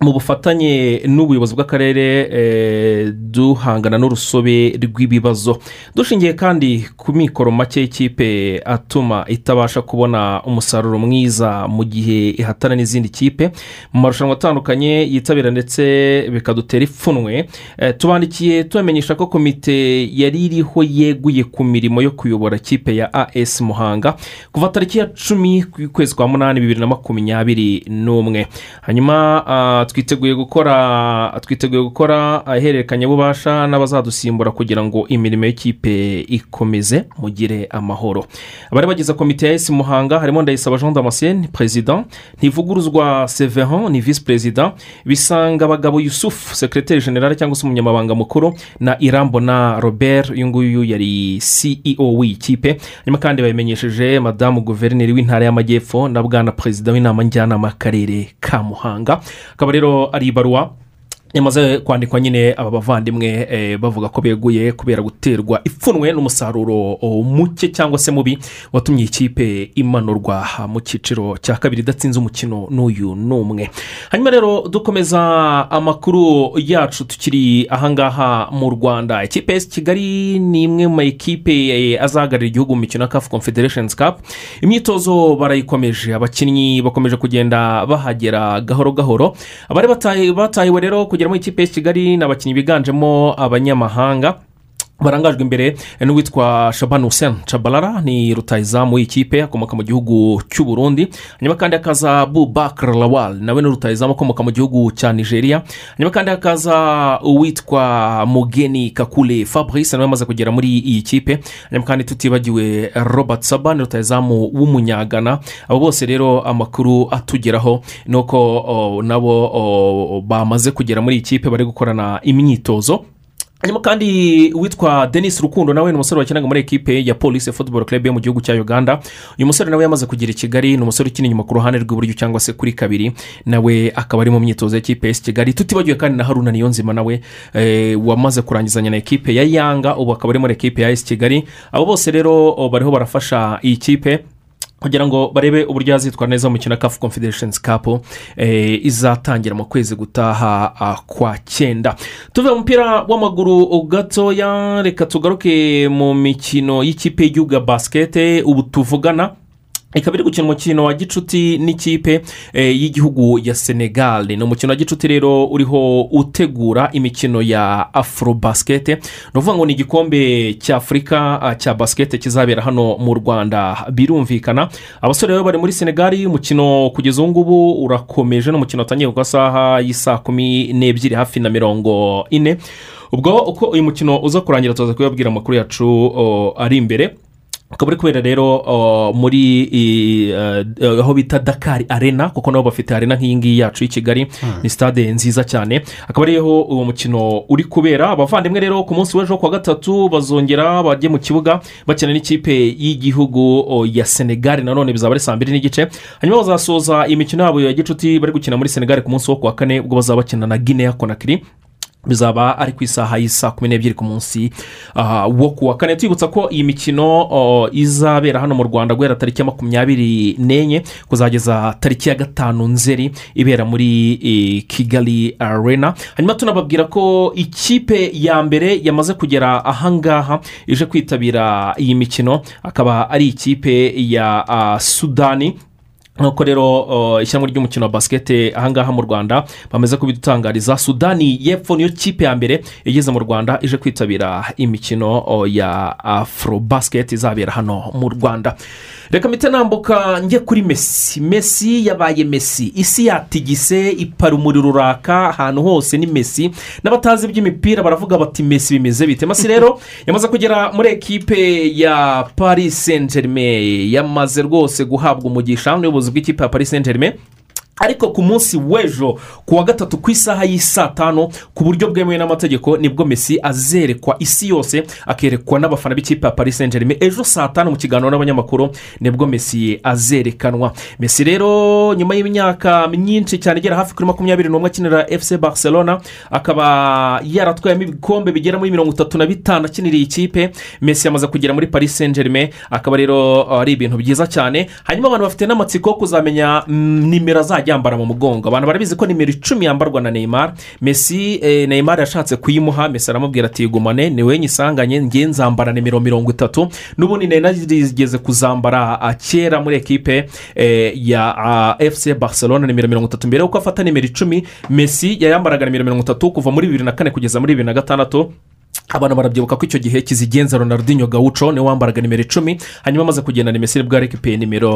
mu bufatanye n'ubuyobozi bw'akarere eh, duhangana n'urusobe rw'ibibazo. Dushingiye kandi ku mikoro make y'ikipe atuma itabasha kubona umusaruro mwiza mu gihe ihatana n'izindi kipe. Mu marushanwa atandukanye yitabira ndetse bikadutera ipfunwe. Eh, tubandikiye tubamenyesha ko komite yari iriho yeguye ku mirimo yo kuyobora kipe ya as muhanga kuva tariki ya cumi kwezi kwa munani bibiri na makumyabiri n'umwe. Hanyuma ah, twiteguye gukora twiteguye gukora ihererekanyabubasha n'abazadusimbura kugira ngo imirimo y'ikipe ikomeze mugire amahoro. Abari bagize komite ya esi muhanga harimo ndayisaba jean damascene perezida ntivuguruzwa severin ni visi perezida bisanga abagabo yusufu sekiroteri generale cyangwa se umunyamabanga mukuru na irambona robert uyu nguyu yari ceo w'iyi kipe. Hanyuma kandi babimenyesheje madamu guverineri w'intara y'amajyepfo na bwana perezida w'inama njyanama y'akarere ka muhanga. Akaba rero ari ibaruwa yamaze kwandikwa nyine aba bavandimwe eh, bavuga ko beguye kubera guterwa ipfunwe n'umusaruro muke cyangwa se mubi. Watumye ikipe imanurwa mu cyiciro cya kabiri idatsinze umukino n'uyu n'umwe. Hanyuma rero dukomeza amakuru yacu tukiri ahangaha mu rwanda. Ikipe ya kigali ni imwe mu makipe eh, azahagararira igihugu mu mikino ya kafu confederations cup. Imyitozo barayikomeje abakinnyi bakomeje kugenda bahagera gahoro gahoro. Abari batahi- batahiwe rero kugera mu ikipe ya kigali ni abakinnyi biganjemo abanyamahanga. Barangajwe imbere n'uwitwa shabani hussein chabalala ni rutayizamu w'ikipe akomoka mu gihugu cy'u burundi. Hanyuma kandi hakaza bubakar lawal nawe ni rutayizamu akomoka mu gihugu cya nigeria. Hanyuma kandi hakaza uwitwa mugeni kakule fabrice nawe amaze kugera muri iyi kipe. Hanyuma kandi tutibagiwe robert saba ni rutayizamu w'umunyagana. Abo bose rero amakuru atugeraho ni uko o, nabo o, bamaze kugera muri iyi kipe bari gukorana imyitozo. Hanyuma kandi uwitwa denis rukundo nawe ni umusore wakinaga muri ekipe ya polisi football club yo mu gihugu cya uganda. Uyu musore nawe yamaze kugera i kigali ni umusore ukina inyuma ku ruhande rw'iburyo cyangwa se kuri kabiri. Nawe akaba ari mu myitozo y'ikipe ya kigali. Tutibagiwe kandi na haruna niyonzima nawe eh, wamaze kurangizanya na ekipe ya yanga ubu akaba ari muri ekipe ya esi kigali. Abo bose rero o, bariho barafasha iyi kipe. Kugira ngo barebe uburyo yazitwara neza mu mukino kafu confederations cup eh, izatangira mu kwezi gutaha ah, kwa cyenda. Tuve mu mupira w'amaguru gatoya reka tugaruke mu mikino y'ikipe y'igihugu ya basikete ubu tuvugana ikaba iri gukina umukino wa gicuti n'ikipe eh, y'igihugu ya senegal. Ni umukino wa gicuti rero uriho utegura imikino ya afro basikete ni ukuvuga ngo ni igikombe cy'afurika cya basikete kizabera hano mu rwanda. Birumvikana abasore rero bari muri senegal umukino kugeza ubu ngubu urakomeje. Ni umukino watangiye ku isaha y'isaa kumi n'ebyiri hafi na mirongo ine. Ubwo uko uyu mukino uza kurangira tuza kubabwira amakuru yacu oh, ari imbere. Akaba ari kubera rero muri uh, aho bita dakari arena kuko nabo bafite arena nk'iyi ngiyi yacu y'i kigali ni stade nziza cyane. Akaba ariho uwo mukino uri kubera. Abavandimwe rero ku munsi w'ejo ku wa gatatu bazongera bajye mu kibuga bakina n'ikipe y'igihugu ya senegali nanone bizaba ari saa mbiri n'igice. Hanyuma bazasoza imikino yabo ya gicuti bari gukina muri senegali ku munsi wo ku wa kane ubwo bazaba bakina na guinea konakiri bizaba ari ku isaha y'isaa kumi n'ebyiri ku munsi ah, wo ku wa kane. Twibutsa ko iyi mikino oh, izabera hano mu rwanda guhera tariki ya makumyabiri n'enye kuzageza tariki ya gatanu nzeri ibera muri kigali arena. Hanyuma tunababwira ko ikipe ya mbere yamaze kugera ahangaha ije kwitabira iyi mikino akaba ari ikipe ya ah, sudani. Nk'uko rero ishyirahamwe ry'umukino wa basikete ahangaha mu rwanda bamaze kubidutangariza sudani y'epfo niyo kipe ya mbere igeze mu rwanda ije kwitabira imikino ya afro basiketi izabera hano mu rwanda. Reka mpite nambuka njye kuri mesi mesi yabaye mesi isi yatigise ipara umuriro uraka ahantu hose ni mesi n'abatazi iby'imipira baravuga bati mesi bimeze bite? Masi rero yamaze kugera muri ekipe ya paris saint germain yamaze rwose guhabwa umugisha n'ubuyobozi bw'ikipe ya paris saint germain ariko ku munsi w'ejo ku wa gatatu ku isaha y'i saa tanu ku buryo bwemewe n'amategeko ni bwo mesi azerekwa isi yose akerekwa n'abafana b'ikipe ya paris saint germain ejo saa tanu mu kiganiro n'abanyamakuru ni bwo mesi azerekanwa. Mesi rero nyuma y'imyaka myinshi cyane igera hafi kuri makumyabiri n'umwe akinira fc barcelona akaba yaratwayemo ibikombe bigera muri mirongo itatu na bitanu akiniriye ikipe. Mesi yamaze kugera muri paris saint germain akaba rero ari ibintu byiza cyane. Hanyuma abantu bafite n'amatsiko yo kuzamenya mm, nimero azajya yambara mu mugongo. Abantu barabizi ko nimero icumi yambarwa na neymar. Mesi eh, neymar yashatse kuyimuha. Mesi aramubwira ati gumane ni we nyisanganye nge nzambara nimero mirongo itatu. N'ubundi nari narigeze kuzambara ah, kera muri ekipe eh, ya ah, fc barcelona nimero mirongo itatu. Mbere y'uko afata nimero icumi mesi yayambaraga nimero mirongo itatu kuva muri bibiri na kane kugeza muri bibiri na gatandatu. Abantu barabyibuka ko icyo gihe kizigenza ronaldinho gawuco ni we wambaraga nimero icumi hanyuma amaze kugenda ni mesi ni bwo yarekipeye nimero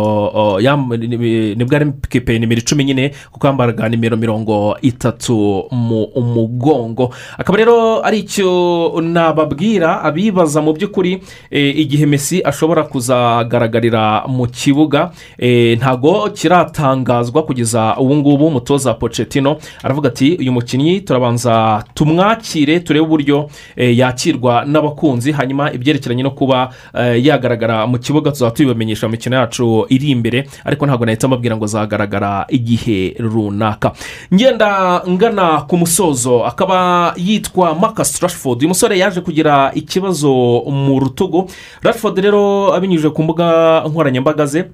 ni bwo yarekipeye nimero icumi nyine kuko yambaraga nimero mirongo itatu mu umugongo akaba rero ari icyo nababwira abibaza mu by'ukuri eh, igihe mesi ashobora kuzagaragarira mu kibuga eh, ntago kiratangazwa kugeza ubu ngubu umutoza pocetino aravuga ati uyu mukinnyi turabanza tumwakire turebe uburyo eh, yakirwa n'abakunzi hanyuma ibyerekeranye no kuba eh, yagaragara mu kibuga tuzaba tubibamenyesha mu mikino yacu iri imbere ariko ntabwo nahita mbabwira ngo azagaragara igihe runaka. Ngenda ngana ku musozo akaba yitwa Marcus Rashford. Uyu musore yaje kugira ikibazo mu rutugu. Rashford rero abinyujije ku mbuga nkoranyambaga ze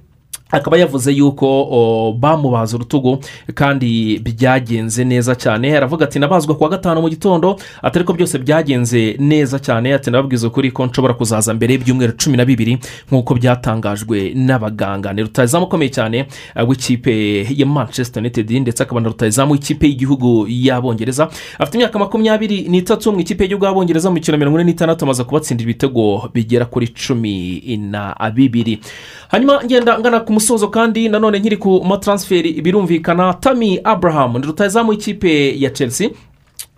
akaba yavuze yuko bamubaza urutugu kandi byagenze neza cyane. Aravuga ati nabazwa kuwa gatanu mu gitondo ati ariko byose byagenze neza cyane. Ati nababwiza ukuri ko nshobora kuzaza mbere y'ibyumweru cumi na bibiri nk'uko byatangajwe n'abaganga. Ni rutayizamu ukomeye cyane eh, w'ikipe ya manchester united ndetse akaba na rutayizamu w'ikipe y'igihugu y'abongereza. Afite imyaka makumyabiri n'itatu mu ikipe y'igihugu y'abongereza mu mikino mirongo ine n'itandatu amaze kubatsindira ibitego bigera kuri cumi na bibiri. Hanyuma ngenda ngana ku musozo kandi nanone nkiri ku mataransiferi birumvikana tami abraham. Ni rutayizamu w'ikipe ya chelsea.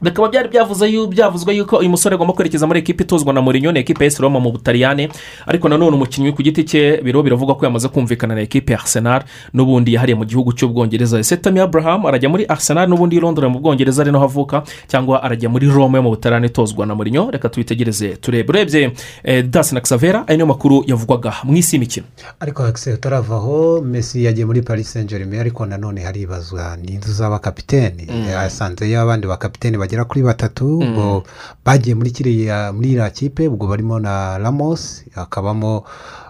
Bikaba byari byavuze byavuzwe yuko uyu musore agomba kwerekeza muri ekipa itozwa na Mourinho ni ekipa ya esi roma mu butaliyane ariko nanone umukinnyi ku giti cye biro biravuga ko yamaze kumvikana na ekipa ya arsenal n'ubundi yahariye mu gihugu cy'ubwongereza. Ese tami abraham arajya muri arsenal n'ubundi i londres mu bwongereza ari naho avuka cyangwa arajya muri roma yo mu butaliyane itozwa na Mourinho? Reka tubitegereze turebe. Urebye eh, dasi na xavera ayo niyo makuru yavugwaga mu isi y'imikino. Ariko akiseri utaravaho mesi yagiye muri paris saint germain ariko nanone haribazwa. N'inzu z'abakapiteni. Mm. yasanzeyo abandi bakapiteni bagera kuri batatu Mm. bagiye muri kiriya muri iriya kipe ubwo barimo na ramos hakabamo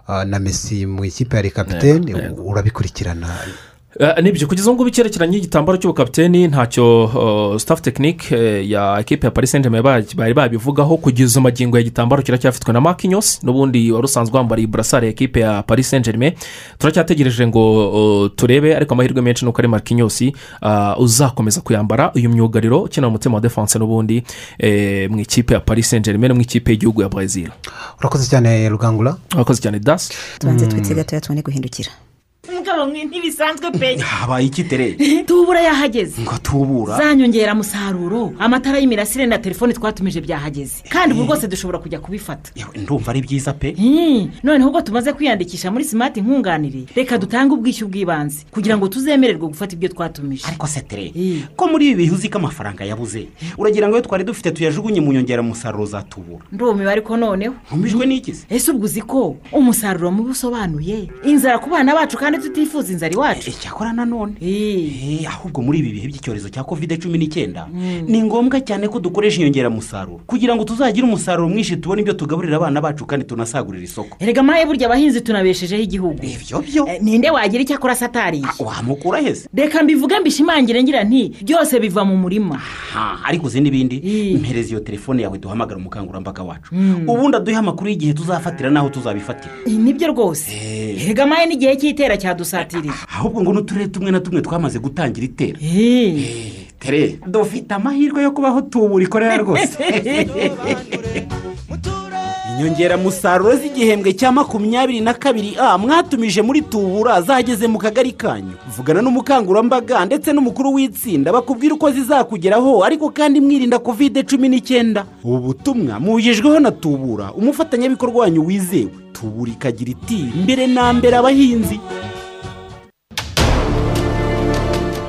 ah, na mesi mu ikipe yari kapiteni urabikurikirana. Ni byo kugeza ubu ngubu icyerekeranye n'igitambaro cy'ubukapiteni ntacyo uh, staff tekinike eh, ya ekipe ya paris saint germain bari babivugaho. Kugeza amagingo ya gitambaro kiracyafitwe na makinyos n'ubundi wari usanzwe wambariye burasari ya ekipe ya paris saint germain turacyategereje ngo turebe ariko amahirwe menshi ni uko ari makinyos uzakomeza kuyambara uyu myugariro ukina mu mutima wa defanse n'ubundi eh, mu ikipe ya paris saint germain no mu ikipe y'igihugu ya brazil. Urakoze cyane rugangura urakoze cyane dasi tubanze twitse gatoya tubone guhindukira. Yo mwe ntibisanzwe pe habaye iki tere. Tubura yahageze ngo tubura? Za nyongeramusaruro amatara y'imirasire na telefone twatumije byahageze kandi ubu rwose dushobora kujya kubifata. Ndumva ari byiza pe. Hmm, noneho ubwo tumaze kwiyandikisha muri simati nkunganire reka dutange ubwishyu bw'ibanze kugira ngo tuzemererwe gufata ibyo twatumije. Ariko se tere ko muri ibi bihe uzi ko amafaranga yabuze? Uragira ngo iyo twari dufite tuyajugunye mu nyongeramusaruro za tubura. Ndumiwe ariko noneho. Ntumijwe n'ikizi ese ubwo uzi ko umusaruro mubi usobanuye? Inzara ku bana bacu kandi tutifuza inzara iwacu. Icyakora nanone Eh, ahubwo muri ibi bihe by'icyorezo cya kovide cumi n'icyenda ni ngombwa cyane ko dukoresha inyongeramusaruro kugira ngo tuzagire umusaruro mwinshi tubone ibyo tugaburira abana bacu kandi tunasagurira isoko. Erega maye burya abahinzi tunabeshejeho igihugu. Ibyo byo Eh, ninde wagira icyo akora satariye wamukura heze reka mbivuge mbishimangire ngira nti byose biva mu murima. Ariko uzi n'ibindi? Mpereza iyo telefone yawe duhamagara umukangurambaga wacu. Mm. ubundi aduhe amakuru y'igihe tuzafatira n'aho tuzabifatira. Eh, ni byo rwose. Erega maye n'igihe cy'itera cyadusatiriye ahubwo ngo n'uturere tumwe na tumwe twamaze gutangira itera. Eh, tere dufite amahirwe yo kubaho tubura ikorera rwose. Inyongeramusaruro z'igihembwe cya makumyabiri na kabiri a mwatumije muri tubura zageze mu kagari kanyu. Vugana n'umukangurambaga ndetse n'umukuru w'itsinda bakubwira uko zizakugeraho ariko kandi mwirinda kovide cumi n'icyenda. Ubu butumwa mubugejweho na tubura umufatanyabikorwa wanyu wizewe. Tubura ikagira iti mbere na mbere abahinzi.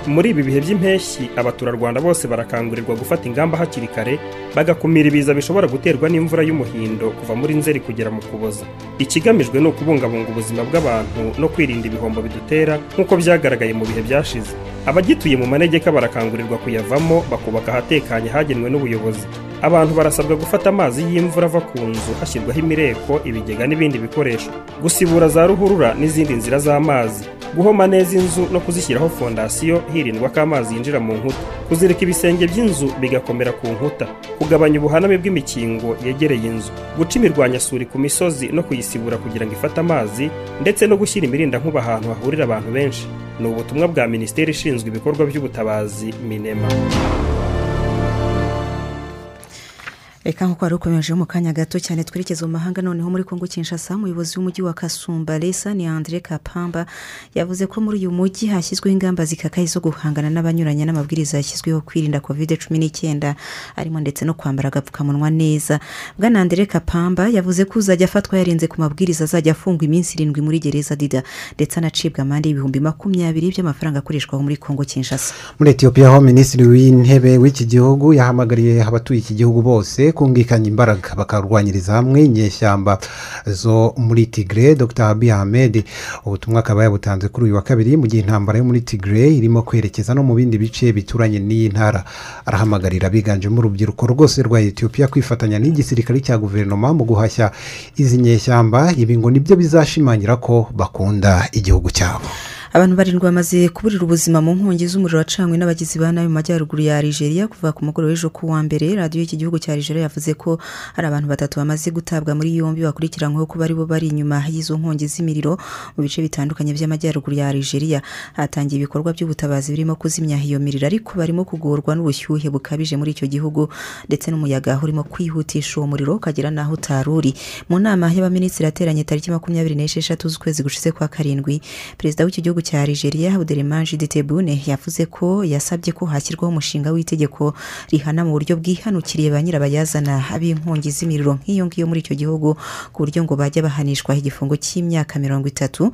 Muri ibi bihe by'impeshyi abaturarwanda bose barakangurirwa gufata ingamba hakiri kare bagakumira ibiza bishobora guterwa n'imvura y'umuhindo kuva muri nzeri kugera mu kuboza. Ikigamijwe ni ukubungabunga ubuzima bw'abantu no kwirinda ibihombo bidutera nk'uko byagaragaye mu bihe byashize. Abagituye mu manegeka barakangurirwa kuyavamo bakubaka ahatekanye hagenwe n'ubuyobozi. Abantu barasabwa gufata amazi y'imvura ava ku nzu hashyirwaho imireko ibigega n'ibindi bikoresho. Gusibura za ruhurura n'izindi nzira z'amazi. Guhoma neza inzu no kuzishyiraho fondasiyo hirindwa ko amazi yinjira mu nkuta. Kuzirika ibisenge by'inzu bigakomera ku nkuta. Kugabanya ubuhaname bw'imikingo yegereye inzu. Guca imirwanyasuri ku misozi no kuyisibura kugira ngo ifate amazi ndetse no gushyira imirindankuba ahantu hahurira abantu benshi. Ni ubutumwa bwa minisiteri ishinzwe ibikorwa by'ubutabazi minema. Reka nk'uko wari ukomeje mu kanya gato cyane twerekeza mu mahanga noneho muri kongo kinshasa umuyobozi w'umujyi wa kasumba resa ni andre kapamba yavuze ko muri uyu mujyi hashyizweho ingamba zikakaye zo guhangana n'abanyuranye n'amabwiriza yashyizweho kwirinda kovide cumi n'icyenda arimo ndetse no kwambara agapfukamunwa neza. Bwana andre kapamba yavuze ko uzajya afatwa yarenze ku mabwiriza azajya afungwa iminsi irindwi muri gereza dida ndetse anacibwa amande y'ibihumbi makumyabiri by'amafaranga akoreshwa muri kongo kinshasa. Muri etiyopiya aho minisitiri w'intebe w'iki gihugu yahamagariye abatuye iki gihugu bose kumvikanya imbaraga bakarwanyiriza hamwe inyeshyamba zo muri tigre dr. Abiy ahmed ubutumwa akaba yabutanze kuri uyu wa kabiri mu gihe intambara yo muri tigre irimo kwerekeza no mu bindi bice bituranye n'iyi ntara. Arahamagarira abiganjemo urubyiruko rwose rwa etiyopiya kwifatanya n'igisirikare cya guverinoma mu guhashya izi nyeshyamba. Ibi ngo ni byo bizashimangira ko bakunda igihugu cyabo. Abantu barindwi bamaze kuburira ubuzima mu nkongi z'umuriro wacanywe n'abagizi ba nabi mu majyaruguru ya Algeria kuva ku mugoroba w'ejo ku wa mbere radiyo y'iki gihugu cya Algeria yavuze ko hari abantu batatu bamaze gutabwa muri yombi bakurikiranyweho kuba ari bo bari inyuma y'izo nkongi z'imiriro mu bice bitandukanye by'amajyaruguru ya Algeria. Hatangiye ibikorwa by'ubutabazi birimo kuzimya iyo miriro ariko barimo kugorwa n'ubushyuhe bukabije muri icyo gihugu ndetse n'umuyaga urimo kwihutisha uwo muriro ukagera n'aho utari uri mu nama y'abaminisitiri yateranye tariki makumyabiri n'esheshatu z'ukwezi gushize kwa karindwi perezida w'iki gihugu cya Algeria Abdelrahman Ditebune yavuze ko yasabye ko hashyirwaho umushinga w'itegeko rihana mu buryo bwihanukiriye ba nyirabayazana b'inkongi z'imiriro nk'iyo ngiyo muri icyo gihugu ku buryo ngo bajya bahanishwa igifungo cy'imyaka mirongo itatu.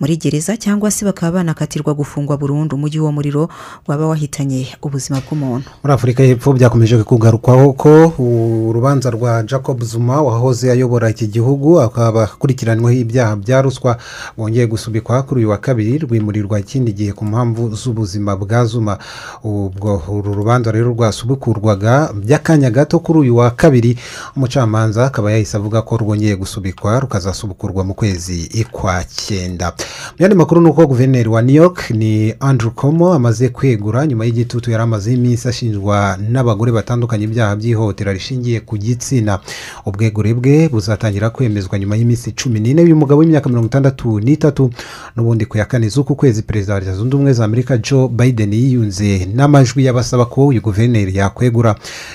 Muri gereza cyangwa se bakaba banakatirwa gufungwa burundu. Mu gihe uwo muriro waba wahitanye ubuzima bw'umuntu. Muri afurika y'epfo byakomeje kugarukwaho ko urubanza rwa jacob zuma wahoze ayobora iki gihugu akaba akurikiranyweho ibyaha bya ruswa bwongeye gusubikwa kuri uyu wa kabiri rwimurirwa ikindi gihe ku mpamvu z'ubuzima bwa zuma. Ubwo uru rubanza rero rwasubukurwaga by'akanya gato kuri uyu wa kabiri. Umucamanza akaba yahise avuga ko rwongeye gusubikwa rukazasubukurwa mu kwezi kwa cyenda. Mu yandi makuru ni uko guverineri wa new york ni andrew komo amaze kwegura nyuma y'igitutu yari amazeho iminsi ashinjwa n'abagore batandukanye ibyaha by'ihohotera rishingiye ku gitsina. Ubwegure bwe buzatangira kwemezwa nyuma y'iminsi cumi n'ine uyu mugabo w'imyaka mirongo itandatu n'itatu n'ubundi ku ya kane z'uku kwezi perezida wa leta zunze ubumwe za amerika joe biden yiyunze n'amajwi y'abasaba ko uyu guverineri yakwegura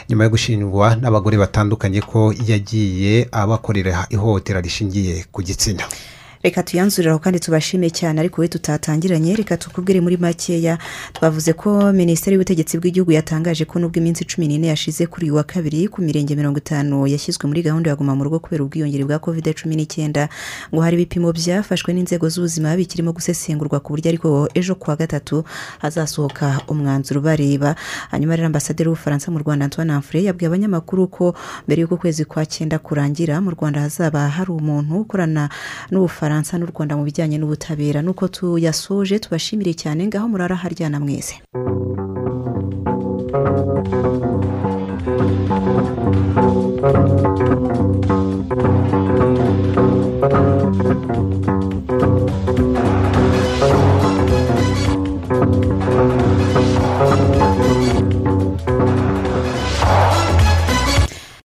nyuma yo gushinjwa n'abagore batandukanye ko yagiye abakorera ihohotera rishingiye ku gitsina. Reka tuyanzuriraho kandi tubashime cyane ariko we tutatangiranye. Reka tukubwire muri makeya twavuze ko minisiteri y'ubutegetsi bw'igihugu yatangaje ko nubwo iminsi cumi n'ine yashize kuri uyu wa kabiri ku mirenge mirongo itanu yashyizwe muri gahunda ya guma mu rugo kubera ubwiyongere bwa covid cumi n'icyenda ngo hari ibipimo byafashwe n'inzego z'ubuzima bikirimo gusesengurwa ku buryo ariko ejo kuwa gatatu hazasohoka umwanzuro ubareba hanyuma rero ambasaderi w'ubufaransa mu rwanda antoine Amfre yabwiye abanyamakuru ko mbere y'uko ukwezi kwa cyenda kurangira mu rwanda hazaba hari umuntu ukorana n'ubufaransa n'u rwanda mu bijyanye n'ubutabera. Nuko tuyasoje tubashimire cyane ngaho murara haryana mwese.